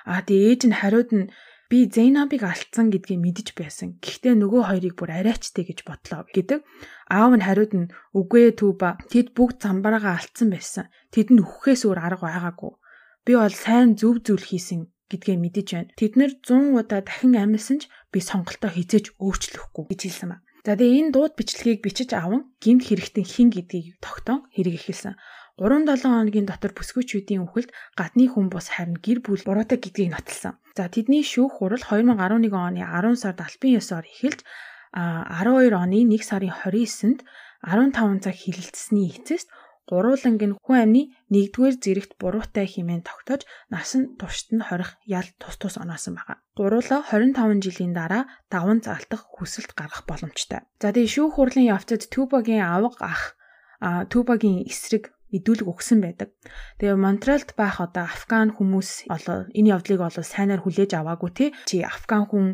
А тэгээ ээж нь хариуд нь би Зейнабыг алдсан гэдгийг мэдэж байсан. Гэхдээ нөгөө хоёрыг бүр арайчтэй гэж бодлоо гэдэг. Аав нь хариуд нь үгүй ээ Түба. Тэд бүгд замбараагаа алдсан байсан. Тэдэнд үхэхээс өөр арга байгаагүй. Би бол сайн зөв зүйл хийсэн гэдгээ мэдэж байна. Тэд нэр 100 удаа дахин амьсан ч би сонголтоо хизээж өөрчлөхгүй гэж хэлсэн ба. За тэгээ энэ дууд бичлэгийг бичиж аван гимт хэрэгтэн хин гэдгийг тогтоон хэрэг эхэлсэн. 3-7 хоногийн дотор бүсгүйчүүдийн үхэлд гадны хүн бус харин гэр бүл буруутай гэдгийг нотолсон. За тэдний шүүх хурал 2011 оны 10 сард албан ёсоор эхэлж 12 оны 1 сарын 29-нд 15 цаг хилэлцсэний эцэст гурууланг нь хүн амны 1-р зэрэгт буруутай хэмээн тогтоож насан туршид нь хорих ял тус тус оноосон байна. Гуруула 25 жилийн дараа даван залтах хүсэлт гаргах боломжтой. За тэгээ шүүх хурлын явцад Түбагийн авга ах Түбагийн эсрэг мэдүүлэг өгсөн байдаг. Тэгээ Монтралд байх одоо афган хүмүүс болоо энэ явдлыг болоо сайнаар хүлээж аваагүй тий. Чи афган хүн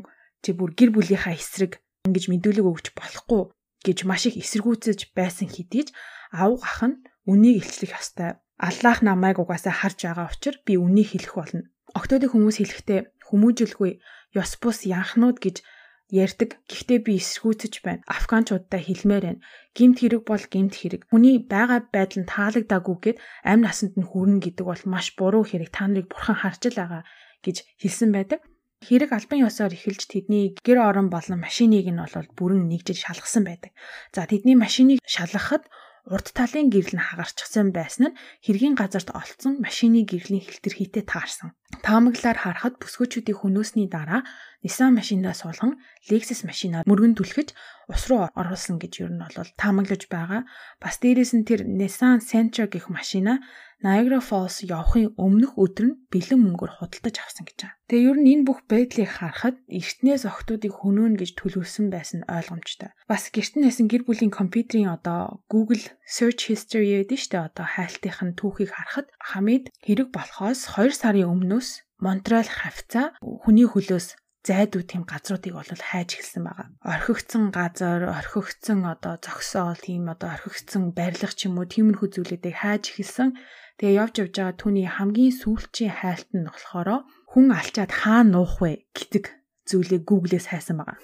чи бүр гэр бүлийнхаа эсрэг ингэж мэдүүлэг өгч болохгүй гэж маш их эсэргүүцэж байсан хэдий ч авг ах нь үнийг илчлэх ёстой. Аллах намайг угаасаа харж байгаа учраас би үнийг хэлэх болно. Октодын хүмүүс хэлэхдээ хүмүүжилгүй ёс бус янхнууд гэж ярьдаг. Гэхдээ би эсэргүүцэж байна. Афганчуудтай хэлмээр байна. Гимт хэрэг бол гимт хэрэг. Хүний байгаа байдал нь таалагдаагүй гэд амь насанд нь хүрнэ гэдэг бол маш буруу хэрэг. Та нарыг бурхан харж л байгаа гэж хэлсэн байдаг. Хэрэг албан ёсоор эхэлж тэдний гэр орон болон машиныг нь бол бүрэн нэгжиж шалгасан байдаг. За тэдний машиныг шалгахад урд талын гэрэл нь хагарчихсан байсан нь хэргийн газарт олцсон машины гэрлийн хэлтэрхийтэй таарсан. Таамаглаар харахад бүсгүүчүүдийн хөнөөсний дараа Nissan машиндаа суулган Lexus машинаар мөргөн түлхэж ус руу оруулсан гэж ер нь бол таамаглаж байгаа. Бас дээрээс нь тэр Nissan Sentra гэх машина Niagara Falls явахын өмнөх өдөр нь бэлэн мөнгөөр худалдаж авсан гэж байгаа. Тэгээ ер нь энэ бүх байдлыг харахад эртнээс охтуудыг хөнөөнө гэж төлөвлөсөн байсан ойлгомжтой. Бас гэрт нь хэсэн гэр бүлийн компьютерийн одоо Google Search History гэдэг нь штэ одоо хайлтынх нь түүхийг харахад Хамид хэрэг болохоос 2 сарын өмнөөс Монтрал хавцаа хүний хөлөөс зайдуу тийм газруудыг бол хайж эхэлсэн байгаа. Орхигдсон газар, орхигдсон одоо зогсоол, тийм одоо орхигдсон барилга ч юм уу тиймэрхүү зүйлүүдийг хайж эхэлсэн. Тэгээ явж явж байгаа түүний хамгийн сүүлчийн хайлт нь болохоор хүн алчаад хаана нуух вэ гэдэг зүйлийг Google-ээс хайсан байгаа.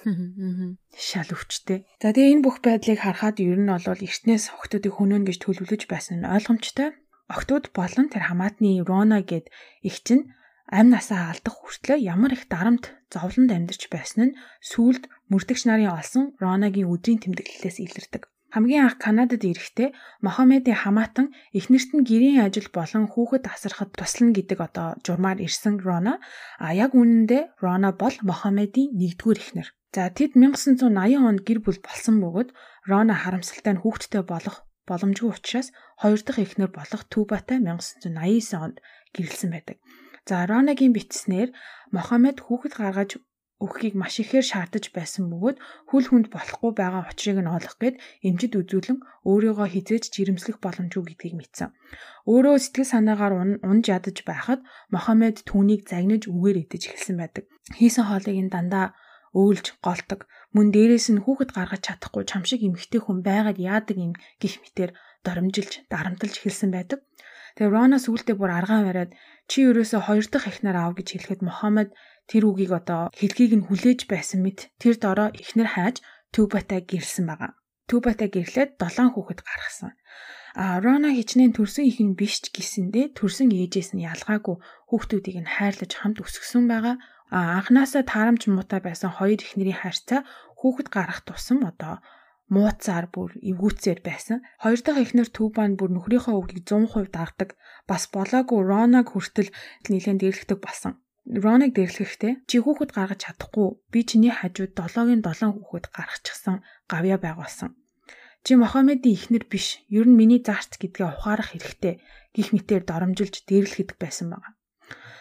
Шал өвчтэй. За тэгээ энэ бүх байдлыг харахад ер нь бол эртнээс охтуудыг хөнөөн гэж төлөвлөж байсан нь ойлгомжтой. Охтууд болон тэр хамаатны Рона гэд их чинь амь насаа алдах хүртлээр ямар их дарамт зовлонд амьдарч байсан нь сүүлд мөрдөгч нарын олсон Ронагийн өдрийн тэмдэглэлээс илэрдэг. Хамгийн анх Канадад ирэхдээ Мохаммедийн хамаатан эхнэрт нь гэрийн ажил болон хүүхэд асарахад туслана гэдэг одоо журмаар ирсэн Рона а яг үнэндээ Рона бол Мохаммедийн нэгдүгээр эхнэр. За тэд 1980 онд гэр бүл болсон бөгөөд Рона харамсалтай нь хүүхэдтэй болох боломжгүй учраас хоёр дахь эхнэр болох Түбатай 1989 онд гэрэлсэн байдаг. За Ронагийн бичснээр Мохаммед хүүхэд гаргаж өгөхийг маш ихээр шаардаж байсан бөгөөд хүл хүнд болохгүй байгаа учрыг нь олох гээд эмчид үзүүлэн өөрийгөө хизээж жирэмслэх боломжгүй гэдгийг мэдсэн. Өөрөө сэтгэл санаагаар унж ядаж байхад Мохаммед түүнийг загнаж үгээр идэж эхэлсэн байдаг. Хийсэн хоолыг нь дандаа өөлж голдог. Мөн дээрээс нь хүүхэд гаргаж чадахгүй чамшиг эмэгтэй хүн байгаад яадаг юм гих мэтэр доромжилж, дарамтлж эхэлсэн байдаг. Тэгээ Рона сүултээ бүр аргаан бариад чи ерөөсө хоёр дахь эхнэр аав гэж хэлэхэд Мохаммед тэр үгийг одоо хэлхийг нь хүлээж байсан мэт тэр дороо ихнэр хайж Түбатай гэрэлсэн байгаа. Түбатай гэрлээд 7 хүүхэд гаргасан. А Рона хичнээн төрсөн их нь биш ч гэсэндээ төрсөн ээжээс нь ялгаагүй хүүхдүүдийг нь хайрлаж хамт өсгсөн байгаа. А анханасаа таарамж муутай байсан хоёр эхнэрийн харьцаа хүүхэд гарах тусам одоо мууцаар бүр эвгүүцээр байсан. Хоёр дахь эхнэр Түбан бүр нөхрийнхөө үгийг 100% дагдаг. Бас болоогүй Ронаг хүртэл нэлээд дээрлэгдэг болсон. Роныг дэрлэхэхдээ чи хүүхэд гаргаж чадахгүй би чиний хажууд 7-гийн 7 хүүхэд гаргачихсан гавья байгуулсан. Чи Мохаммедийн ихнэр биш. Ер нь миний заарц гэдгээ ухаарах хэрэгтэй. Гих мэтээр доромжилж дээрлэхэд байсан байгаа.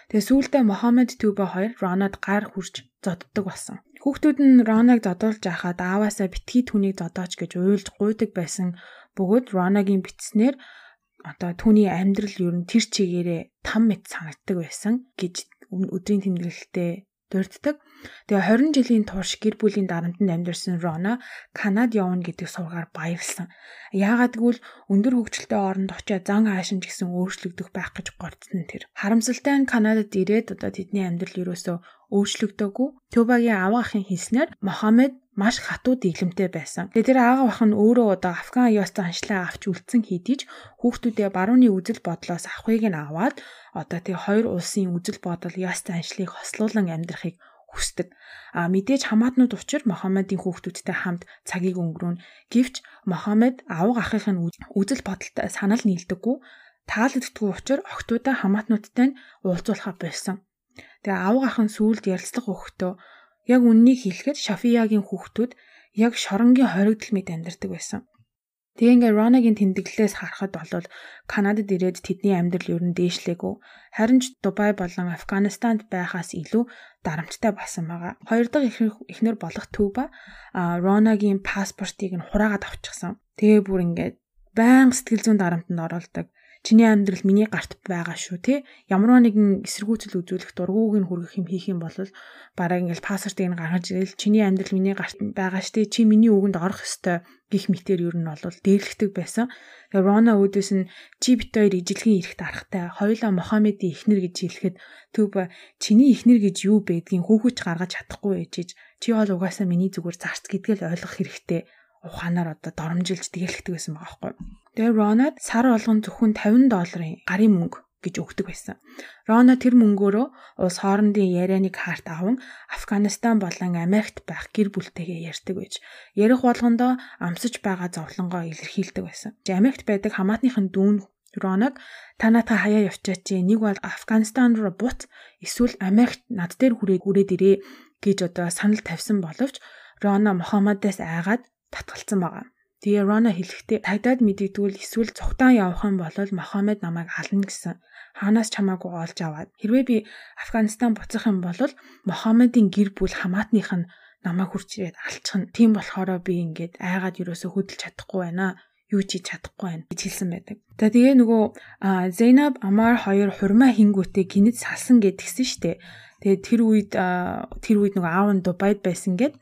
Тэгээ сүүлдээ Мохаммед Түбэ хоёр Ронод гар хурж зодддаг болсон. Хүүхдүүд нь Роныг зодуулж байхад ааваасаа битгий түүнийг зодооч гэж уйлж гуйдаг байсан бөгөөд Ронагийн битснэр одоо түүний амьдрал ер нь тэр чигээрээ там мэт санагддаг байсан гэж өдрийн тэмдэглэлтэй дурддаг. Тэгээ 20 жилийн турш гэр бүлийн дарамтанд амьдарсан Рона Канад явна гэдэг сургаар баярлсан. Яагаад гэвэл өндөр хөгжилтэй оронд очиад зан аашин гэсэн өөрчлөгдөх байх гэж гордсон тэр. Харамсалтай нь Канадад ирээд одоо тэдний амьдрал ерөөсөө өөрчлөгдөөгүй. Төбагийн аваа ахын хэлснээр Мохаммед маш хатуу дэглэмтэй байсан. Тэгээ тэр аага бах нь өөрөө одоо Афган аюултай аншлаа авч үлдсэн хэдий ч хүүхдүүдээ барууны үзэл бодлоос авахыг нь аваад одоо тэг хоёр улсын үзэл бодол ястай аншлыг хослуулан амьдрахыг хүсдэг. А мэдээж хамаатнууд учир Мохаммедийн хүүхдүүдтэй хамт цагийг өнгөрүүн. Гэвч Мохаммед авга ахын үзэл бодолтой санал нийлдэггүй. Таалагддаггүй учир охтуудаа хамаатнуудтай нь уулзуулахаа болсон. Тэгээ авга ахын сүулт ярилцлага өгөхдөө яг үннийг хэлэхэд Шафиягийн хүүхдүүд яг шоронгийн хоригдл мэд амьдардаг байсан. Тэгээ ингээ Ронагийн тэмдэглэлээс харахад бол Канадад ирээд тэдний амьдрал ер нь дээшлээгүй. Харин ч Дубай болон Афганистанд байхаас илүү дарамттай болсон байгаа. Хоёр дахь эхнэр болох Түба а Ронагийн паспортыг нь хураагаад авчихсан. Тэгээ бүр ингээд баян сэтгэл зүйн дарамтанд оролдог чиний амьдрал миний гарт байгаа шүү те ямар нэгэн эсэргүүцэл үзүүлэх дургууг нь хүргэх юм хийх юм бол бараг ингээл пассвортыг нь гаргаж ирэл чиний амьдрал миний гарт байгаа те чи миний үгэнд орох ёстой гих мэтэр ер нь бол дээрлэгдэг байсан. Тэгээ Рона өөдөөс нь чи бит хоёр ижилхэн ирэхт арахтай хоёулаа Мохаммедийн эхнэр гэж хэлэхэд төв чиний эхнэр гэж юу байдгийг хүүхэж гаргаж чадахгүй ээжиж Чи бол угаасаа миний зүгээр зарц гэдгээл ойлгох хэрэгтэй ухаанаар одоо доромжилж тгийлхдэг байсан байгаа байхгүй. Тэгээ Ронад сар болгон зөвхөн 50 долларын гарын мөнгө гэж өгдөг байсан. Рона тэр мөнгөөрөө улс хоорондын ярианы карт аван Афганистан болон Америкт байх гэр бүлтэйгээ ярьдаг байж ярих болгондоо амсаж байгаа зовлонгоо илэрхийлдэг байсан. Америкт байдаг хамаатныхын дүүн Роног та наатаа хаяа явчаач нэг бол Афганистан руу бут эсвэл Америкт над дээр хүрээд хүрээд ирээ гэж одоо санал тавьсан боловч Рона Мохаммадаас айгаад татгалцсан байгаа. Тэгээ Рона хэлэхдээ тагдаад мэдэгдвэл эсвэл цугтаан явах юм бол Мохаммед намайг ална гэсэн хаанаас чамаагүй олж аваад хэрвээ би Афганистан буцах юм бол Мохаммедийн гэр бүл хамаатных нь намайг хурц ирээд алчихна. Тийм болохоор би ингээд айгаад юусоо хөдөлж чадахгүй байна юу ч хийж чадахгүй байна гэж хэлсэн байдаг. За тэгээ нөгөө Зейнаб Амар хоёр хурмаа хингүүтээ гинэд салсан гэд гисэн штэ. Тэгээ тэр үед тэр үед нөгөө аав нь Дубайд байсан гэд.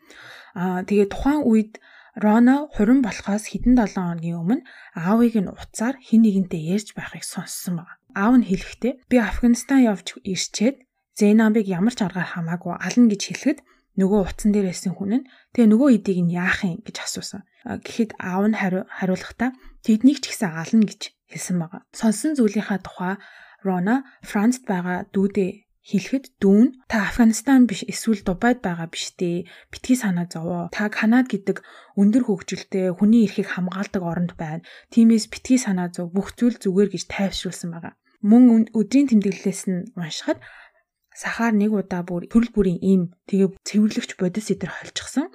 Аа тэгээ тухайн үед Рона хурин болохоос хэдэн 7 хоногийн өмнө аавыг нь уцаар хин нэгэнтэй ярьж байхыг сонссон байна. Аав нь хэлэхдээ би Афганистан явж ирчээд Зейнабыг ямар ч аргаар хамаагүй ална гэж хэлэхэд нөгөө утсан дээр байсан хүн нь тэгээ нөгөө эдийг нь яах юм гэж асуусан. Гэхдээ аав нь хариулахдаа тэднийг ч гэсэн ална гэж хэлсэн байгаа. Сонсон зүйлийнхаа тухай Рона Францд байгаа дүүдээ хэлэхэд дүүн та Афганистан биш эсвэл Дубайд байгаа биш дээ. Битгий санаа зовоо. Та Канад гэдэг өндөр хөгжилтэй хүний эрхийг хамгаалдаг оронд байна. Тиймээс битгий санаа зов бүх зүйл зүгээр гэж тайвшруулсан байгаа. Мөн өдрийн тэмдэглэлээс нь уншихад сахаар нэг удаа бүр төрөл бүрийн им тэгээ цэвэрлэгч бодис эдэр холчихсан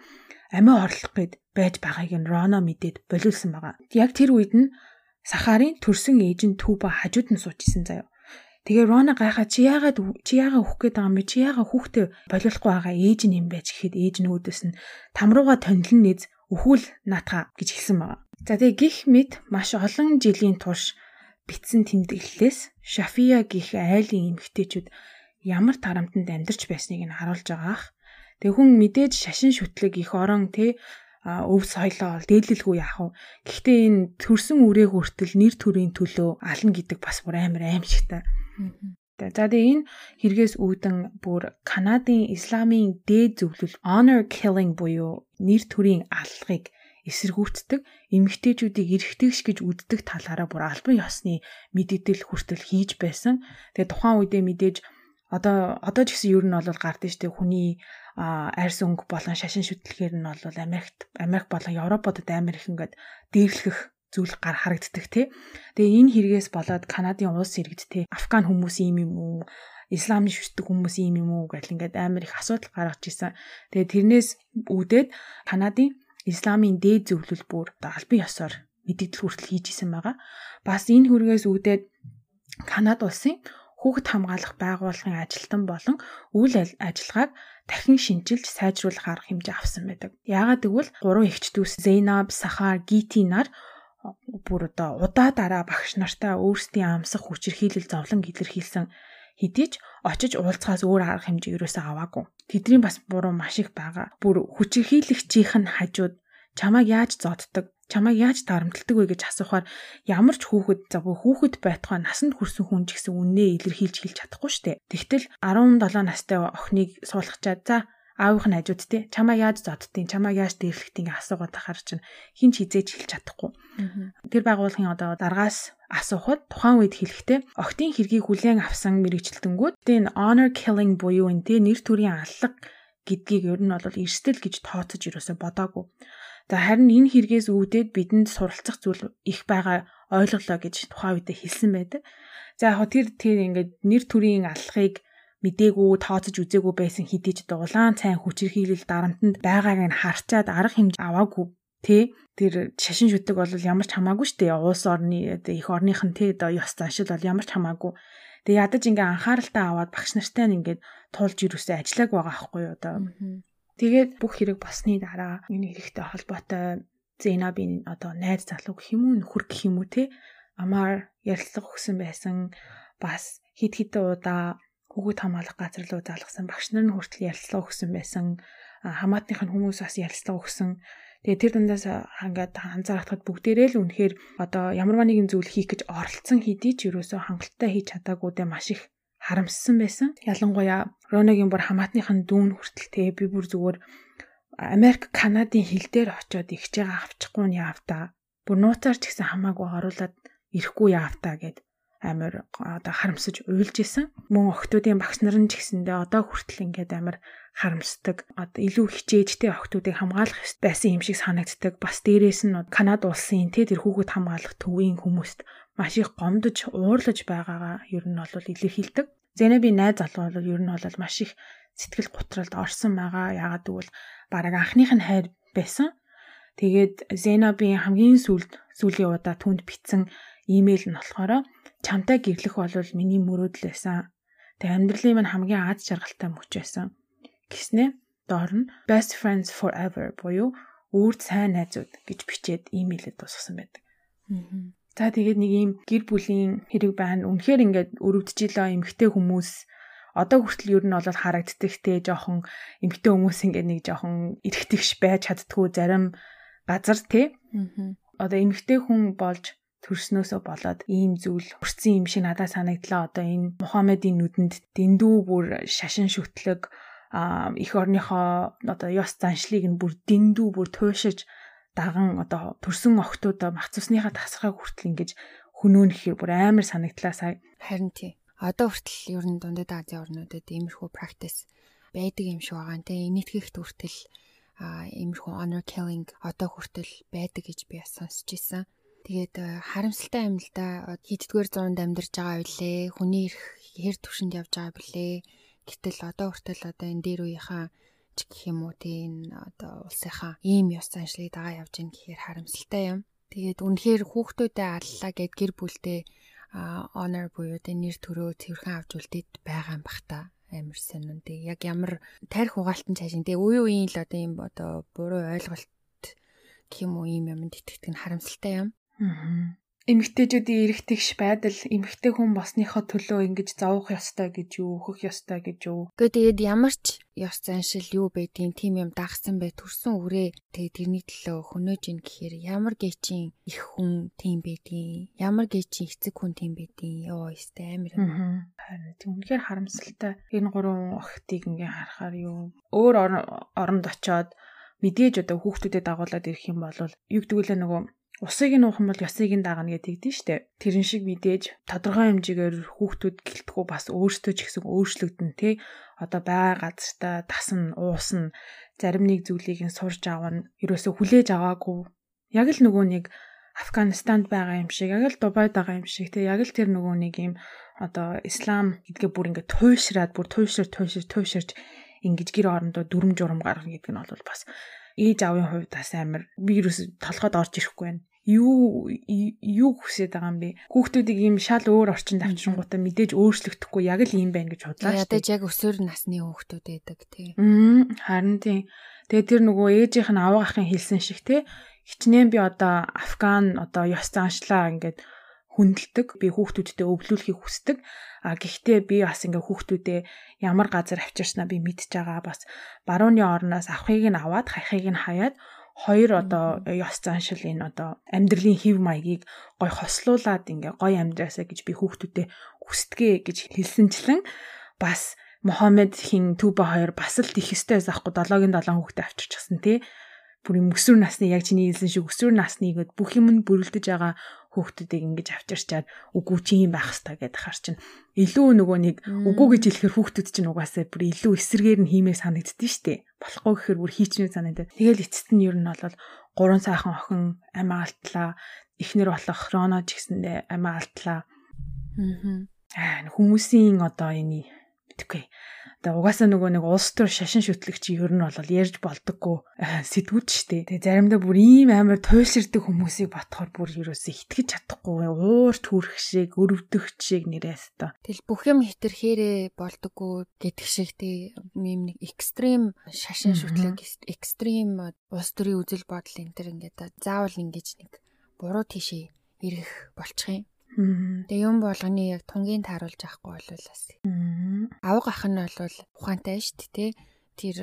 амиа орлох гээд байж байгааг нь Роно мэдээд болиулсан байгаа. Яг тэр үед нь сахарын төрсөн ээж нь Түба хажууд нь суучсан заяа. Тэгээ Рона гайхаа чи яагаад чи яагаад хүүх гээд байгаа юм бэ? Чи яагаад хүүхдээ болиулахгүй байгаа ээж нь юм байж гэхэд ээж нь өөдөөс нь тамрууга тонилн нэз өхүүл наатаа гэж хэлсэн байгаа. За тэгээ гих мэд маш олон жилийн турш битсэн тэмдэглэлээс Шафия гих айлын эмгтээчүүд ямар тарамтанд амьдарч байсныг нь харуулж байгаа ах. Тэгээ хүн мэдээж шашин шүтлэг их орон тэ өв соёлоо дээдлэлгүй яах вэ? Гэхдээ энэ төрсөн үрээ хүртэл нэр төрийн төлөө ална гэдэг бас бүр амар аимшигтай. За тэгээ энэ хэрэгээс үүдэн бүр Канадын исламын дээд зөвлөл honor killing буюу нэр төрийн аллагыг эсэргүүцдэг эмэгтэйчүүдийг эрэгтэйгш гэж үздэг талаараа бүр албан ёсны мэдээлэл хүртэл хийж байсан. Тэгээ тухайн үедээ мэдээж одоо одоо ч гэсэн ер нь бол гардаг дээ хүний арьс өнгө болон шашин шүтлэхээр нь бол Америкт Америк болон Европод амар их ингээд дээрлэх зүйл гар харагддаг тий. Тэгээ энэ хэрэгээс болоод Канадын улс иргэд тий Афган хүмүүс юм юм уу? Исламын шүтдэг хүмүүс юм юм уу гэл ингээд амар их асуудал гаргаж исэн. Тэгээ тэрнээс үүдээд Канадын Исламын дээд зөвлөл бүр албан ёсоор мэдээлэл хүртэл хийж исэн байгаа. Бас энэ хүргээс үүдээд Канад улсын хүүхэд хамгаалах байгууллагын ажилтан болон үйл ажиллагааг дахин шинжилж сайжруулах арга хэмжээ авсан байдаг. Яагаад гэвэл гурван эгч дүүс Зейнаб, Сахар, Гити нар бүр одоо удаа дараа багш нартаа өөрсдийн амсах хүчирхийлэл зовлон илэрхийлсэн хэдий ч очиж уулзахаас өөр арга хэмжээ юусаа аваагүй. Тэдний бас буруу маш их байгаа. Бүр хүчирхийлэгчийнх нь хажууд чамайг яаж зодтдаг, чамайг яаж дарамтлагдаг вэ гэж асуухаар ямар ч хүүхэд за хүүхэд байтугай насанд хүрсэн хүн ч гэсэн үннээ илэрхийлж хэлж чадахгүй штэ. Тэгтэл 17 настай охиныг суулгачаад за аавынх нь хажууд те чамаа яаж зоддtiin чамаа яаж дээрлэхtiin гэх асуугаад ахаар чинь хин ч хизээч хэлж чадахгүй. Тэр байгууллагын одоо даргаас асуухад тухайн үед хэлэхдээ октийн хэргийг хүлээн авсан мэрэгчлэлтэнгүүд тэн honor killing буюу энэ те нэр төрийн аллаг гэдгийг ер нь бол эрсдэл гэж тооцож юусоо бодоагүй. За харин энэ хэрэгээс үүдээд бидэнд суралцах зүйл их байгаа ойлголоо гэж тухайн үедээ хэлсэн байдаг. За яг тэр тэр ингээд нэр төрийн аллагыг мдээгүй тооцож үзээгүй байсан хэдий ч дулаан цайн хүчирхийлэл дарамтанд байгааг нь харчаад арга хэмжээ аваагүй тэ? Тэр шашин шүтэг бол ямар ч хамаагүй штэ. Улс орны их орных нь тэ одоо ёс заншил бол ямар ч хамаагүй. Тэг ядаж ингээ анхааралтай аваад багш нартай нь ингээд тулж ирүүсээ ажиллаг байгаа аахгүй юу одоо тэгээд бүх хэрэг босны дараа энэ хэрэгтэй холбоотой Зейнабын одоо найз залуу гэх юм уу нөхөр гэх юм уу те амар ярилцлага өгсөн байсан бас хид хидэн удаа хүүхэд хамгаалах газар руу залгасан багш нар нь хүртэл ярилцлага өгсөн байсан. Хамаатных нь хүмүүс бас ярилцлага өгсөн. Тэгээ тэр дундаас ингээд анзаарахад бүгдээрээ л үнэхээр одоо ямарваа нэгэн зүйл хийх гэж оролцсон хэдий ч ерөөсөө хангалттай хийж чадаагүй дэ маш их харамссан байсан. Ялангуяа Роногийн бүр хамаатныхын дүүн хүртэл те би бүр зүгээр Америк, Канадын хил дээр очиод ихж байгаа авчихгүй нь яав та. Бүр нууцаар ч гэсэн хамаагүй оруулаад ирэхгүй яав та гэд амар одоо харамсаж уйлж исэн. Мөн охтуудын багш нар нь ч гэсэндээ одоо хүртэл ингээд амар харамсдаг. Одоо илүү хичээжтэй охтуудыг хамгаалах байсан юм шиг санагддаг. Бас дээрээс нь Канада улсын тэ тэр хүүхэд хамгаалах төвийн хүмүүст маш их гомдож уурлаж байгаагаа ер нь бол илэрхийлдэг. Зэнэби найз залуу бол ер нь бол маш их сэтгэл готролд орсон байгаа. Яагаад гэвэл бараг анхных нь хайр байсан. Тэгээд Зенобийн хамгийн сүүлд сүүлийн удаа түнд битсэн имэйл нь болохоор чамтай гэрлэх бол миний мөрөөдөл байсан. Тэгээ амьдралын минь хамгийн аз жаргалтай мөч байсан. Гиснэ доор нь best friends forever буюу үрд сайн найзууд гэж бичээд имэйлэд дуусгасан байдаг. За тэгээд нэг ийм гэр бүлийн хэрэг байна. Үнэхээр ингээд өрөвдчихлөө эмгтэй хүмүүс одоо хүртэл ер нь бол харагддаг те жоохон эмгтэй хүмүүс ингээд нэг жоохон эргэтгэж байж чаддгүй зарим газар те. Одоо эмгтэй хүн болж төрснөөсөө болоод ийм зүйл хүрсэн юм шиг надад санагдлаа. Одоо энэ Мухаммедийн нүдэнд дэндүү бүр шашин шүтлэг их орныхоо одоо ёс заншлыг нь бүр дэндүү бүр туушиж даган одоо төрсөн охтуудаа мах цусныхаа тасрахыг хүртэл ингэж хөнөөнөхөөр бүр амар санагдлаа сая. Харин тий. Одоо хүртэл ер нь дундад Азийн орнуудад иймэрхүү практис байдаг юм шиг байгаа. Тэ нийтгэхт хүртэл иймэрхүү honor killing одоо хүртэл байдаг гэж би сонсч ирсэн. Тэгээд э, харамсалтай л да. Хийддгээр зуунд амьдарч байгаа билээ. Хүний их хэр төвшөнд явж байгаа билээ. Гэтэл одоо хүртэл одоо энэ дээр үеийнхаа ч гэх юм уу тийм одоо улсынхаа ийм ёс заншлыг дагаа явж гин гэхээр харамсалтай юм. Тэгээд үнэхээр хүүхдүүдэд аллаа гэд гэр бүлдээ honor буюу тэ нэр төрөө цэвэрхэн авч үлдээд байгаа юм бах та амар сонин. Тэг яг ямар тарих угаалтан цаашин тэг үе үеийн л одоо ийм одоо буруу ойлголт гэх юм уу ийм юмд итгэдэг нь харамсалтай юм. Эмэгтэйчүүдийн эрэгтэгш байдал эмэгтэй хүн босныхоо төлөө ингэж зовох ёстой гэж юу, өөхөх ёстой гэж юу. Гэхдээ тэгээд ямар ч ёс заншил юу байдгийг тийм юм дагсан бай төрсөн үрээ тэгээд тэрний төлөө хөнөөж ин гэхээр ямар гэчин их хүн тийм байдгийг, ямар гэчин эцэг хүн тийм байдгийг ёо өстэй амир. Харин тийм үнэхээр харамсалтай. Энэ гурван охтыг ингээ харахаар юу өөр оронд очоод мэдээж одоо хүүхдүүдэд дагуулад ирэх юм бол юу гэдэг вэ нөгөө Усыг нь уухан бол ёсыг нь дагна гэдэг тийм штэ. Тэрэн шиг мэдээж тодорхой хэмжээгээр хүүхдүүд гэлтгүү бас өөртөө ч гэсэн өөрчлөгдөн тий. Одоо байгаа газартаа тасна, уусна, зарим нэг зүйлийг нь сурж авна, ерөөсө хүлээж аваагүй. Яг л нөгөө нэг Афганистанд байгаа юм шиг, яг л Дубайд байгаа юм шиг тий. Яг л тэр нөгөө нэг юм одоо ислам гэдгээ бүр ингээд туйшраад, бүр туйшир туйшир туйширч ингэж гэр орондоо дүрм журам гаргах гэдэг нь бол бас ээж аавын хувьд бас амар вирус толгойд орж ирэхгүй байна юу юу хүсэж байгаа юм бэ? Хүүхдүүдийг ийм шал өөр орчинд авчирнгуудаа мэдээж өөрчлөгдөхгүй яг л ийм байна гэж худлаа шүү. Ядаж яг өсвөр насны хүүхдүүд байдаг тий. Харин тий. Тэгээ тэр нөгөө ээжийнх нь аваа ахын хэлсэн шиг тий. Хичнээн би одоо Афган одоо ёс заншлаа ингээд хүндэлдэг. Би хүүхдүүдтэй өвлүүлэхийг хүсдэг. А гэхдээ би бас ингээ хүүхдүүдээ ямар газар авчирснаа би мэдж байгаа. Бас барууны орноос авахыг нь аваад хахыг нь хаяад хоёр одоо ёс заншил энэ одоо амьдралын хэв маягийг гой хослуулад ингээ гой амьдраасаа гэж би хүүхдүүдэд хүсдэгэ гэж хэлсэнчлэн бас Мохаммед хин Түба хоёр бас л тих өстэй заахгүй 7-гийн 7 хүүхдээ авчирчихсан тий. Бүр юм өсвөр насны яг чиний хэлсэн шиг өсвөр насныгээд бүх юм нь бүрлдэж байгаа хүүхдүүдийг ингэж авчирчаад үгүй чи юм байх хэвээр гэдээ хар чинь илүү нөгөө нэг үгүй гэж хэлэхэр хүүхдүүд чинь угаасаа бүр илүү эсэргээр нь хиймээр санагддээ штэ. Болохгүй гэхээр бүр хийчнээ санагдаад тэгэл эцэст нь ер нь бол гурван сайхан охин амиа алтлаа эхнэр болох Роно ч гэсэндээ амиа алтлаа аа хүмүүсийн одоо энэ битгүй Тэгээ угаасаа нөгөө нэг улс төр шашин шүтлэгч ер нь бол ярьж болдоггүй э, сэтгүүд штэ. Тэгээ заримдаа бүр ийм амар туйлширдэг хүмүүсийг батхаар бүр ерөөсөө итгэж чадахгүй уур төрх шиг, өрөвдөх шиг нэрээс та. Тэгэл бүх юм хитрхээрээ болдоггүй гэдэг шиг тий ийм нэг экстрим шашин шүтлэг, экстрим улс төрийн үзэл бодол энэ төр ингээд заавал ингэж нэг буруу тишээ ирэх болчих юм. Тэгээ юм болгоны яг тунгийн тааруулж авахгүй бол бас. Авга ах нь бол ухаантай дээ, тий. Тэр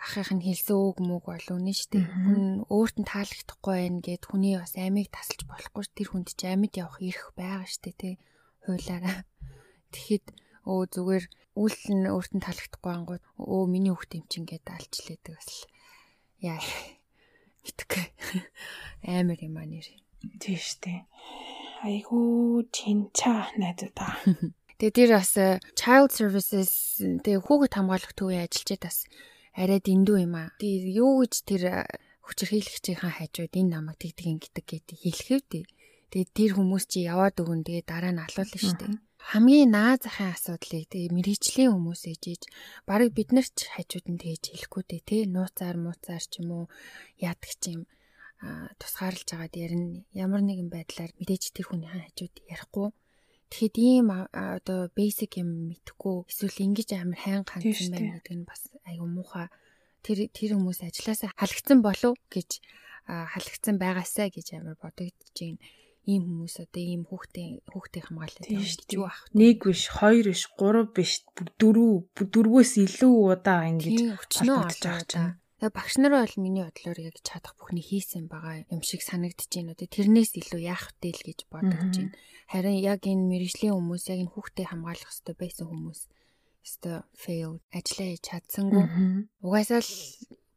ахих нь хэлсэн үг мүг бол үнэн дээ. Хүн өөрт нь таалагдахгүй байх гэд хүний бас амийг тасалж болохгүй тэр хүнд ч амьд явах эрх байгаа дээ, тий. Хуулаараа. Тэгэхэд өө зүгээр үйл нь өөртөө таалагдахгүй ангууд өө миний хүүхд юм чинь гэдэг алчлээдэг бас яа итгэх амар юм аа нэр. Тийм штэ. Айгуу чинчаа найдаа. Тэгээ тэр бас э, child services тэгээ хүүхэд хамгаалах төвийн ажилчид бас арай дэндүү юм аа. Тэгээ юу гэж тэр э, хүчирхийлэгчийн хажууд энэ намайг тэгдэг ингэдэг гэдэг хэлэхэв дээ. Тэгээ тэр хүмүүс чи яваад өгөн тэгээ дараа нь алуулна шүү дээ. Хамгийн наа захын асуудлыг тэгээ мэрэгчлийн хүмүүс ээжиж барыг бид нар ч хажууд нь тэгэж хэлэхгүй дээ тий нууцаар мууцаар ч юм уу яадаг ч юм тусгаарлаж байгаад ярина ямар нэгэн байдлаар мэдээж тэр хүний хажууд ярихгүй. Тэгэхэд ийм одоо basic юм мэдхгүй эсвэл ингэж амар хайн ганцсан байна гэдэг нь бас айгу муухай. Тэр тэр хүмүүс ажилласаа халагдсан болов гэж халагдсан байгаасаа гэж амар бодогдож байна. Ийм хүмүүс одоо ийм хамгаалаад байна гэж юу ах. Нэг биш, хоёр биш, гурав биш, дөрөв, дөрвөөс илүү удаа ингэж олж байгаа чинь. Тэгээ багш нар бол миний бодлоор яг чадах бүхний хийсэн байгаа юм шиг санагдаж байна үү. Тэрнээс илүү яах вэ л гэж бодож байна. Харин яг энэ мэрэгжлийн хүмүүс, яг энэ хүүхдээ хамгаалах хэрэгтэй байсан хүмүүс өстой fail ажиллаа чадсангүй. Угаасаа л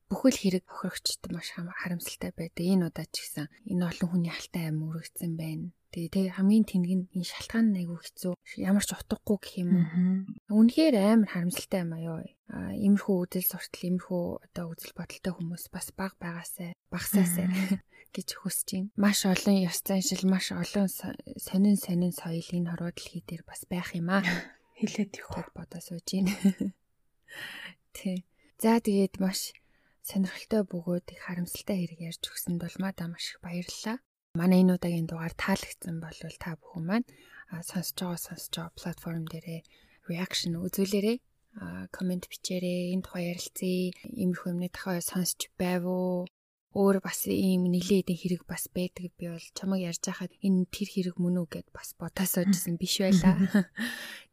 бүхэл хэрэг хохирогчд маш харамсалтай байдаг. Энэ удаа ч гэсэн энэ олон хүний алтай аим өргөцсөн байна. Тэгээ тэг хамгийн тэнэг нь энэ шалтгаан айгүй хэцүү. Ямар ч утгагүй гэх юм уу. Үнэхээр амар харамсалтай юм аа ёо. А иймэрхүү үдэл суртал иймэрхүү одоо үзэл бодолтой хүмүүс бас баг байгаасай, багсаасай гэж хүсэж байна. Маш олон ёс заншил, маш олон сонин сонин соёл энэ хорвоо дэлхий дээр бас байх юм аа. Хилээд их бодоо сууж байна. Тий. За тэгээд маш сонирхолтой бөгөөд их харамсалтай хэрэг ярьж өгсөнд бол мада маш их баярлалаа. Манай энэ удаагийн дугаар таалагдсан бол та бүхэн маань сонсож байгаа сонсож байгаа платформ дээрээ reaction үзүүлээрэй. коммент бичээрэй. Энэ тухай ярилцъя. Иймэрхүү юмны тухай сонсч байв уу? өөр бас ийм нилээдийн хэрэг бас байдаг би бол чамаг ярьж байхад энэ тэр хэрэг мөн үү гэд бас бодосоожсэн биш байлаа.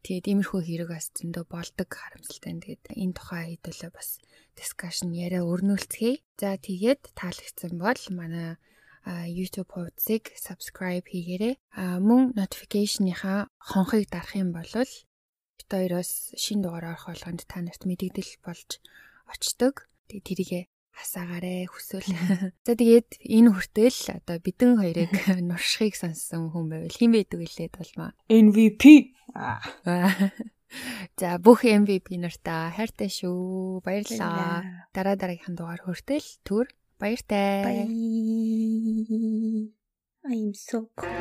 Тэгээд иймэрхүү хэрэг бас зөндөө болдог харамсалтай. Тэгээд энэ тухай хэдүүлээ бас дискшн яриа өрнүүлцгээе. За тэгээд таалагдсан бол манай YouTube хуудсыг subscribe хийгээрэй. Мөн notification-ийнхаа хонхыг дарах юм бол бит хоёроос шин дугаар орох болгонд та нарт мэдэгдэл болж очдог. Тэгээд тэрийгэ хасаагаарэ хүсвэл. За тэгээд энэ хүртэл одоо бидэн хоёрыг нуршихыг сонссон хүн байвал хэн байдаг вүлээд болмаа. MVP. За бүх MVP нартаа хайртай шүү. Баярлалаа. Дараа дараагийнхын дугаар хүртэл түр Баяртай. I'm so cold.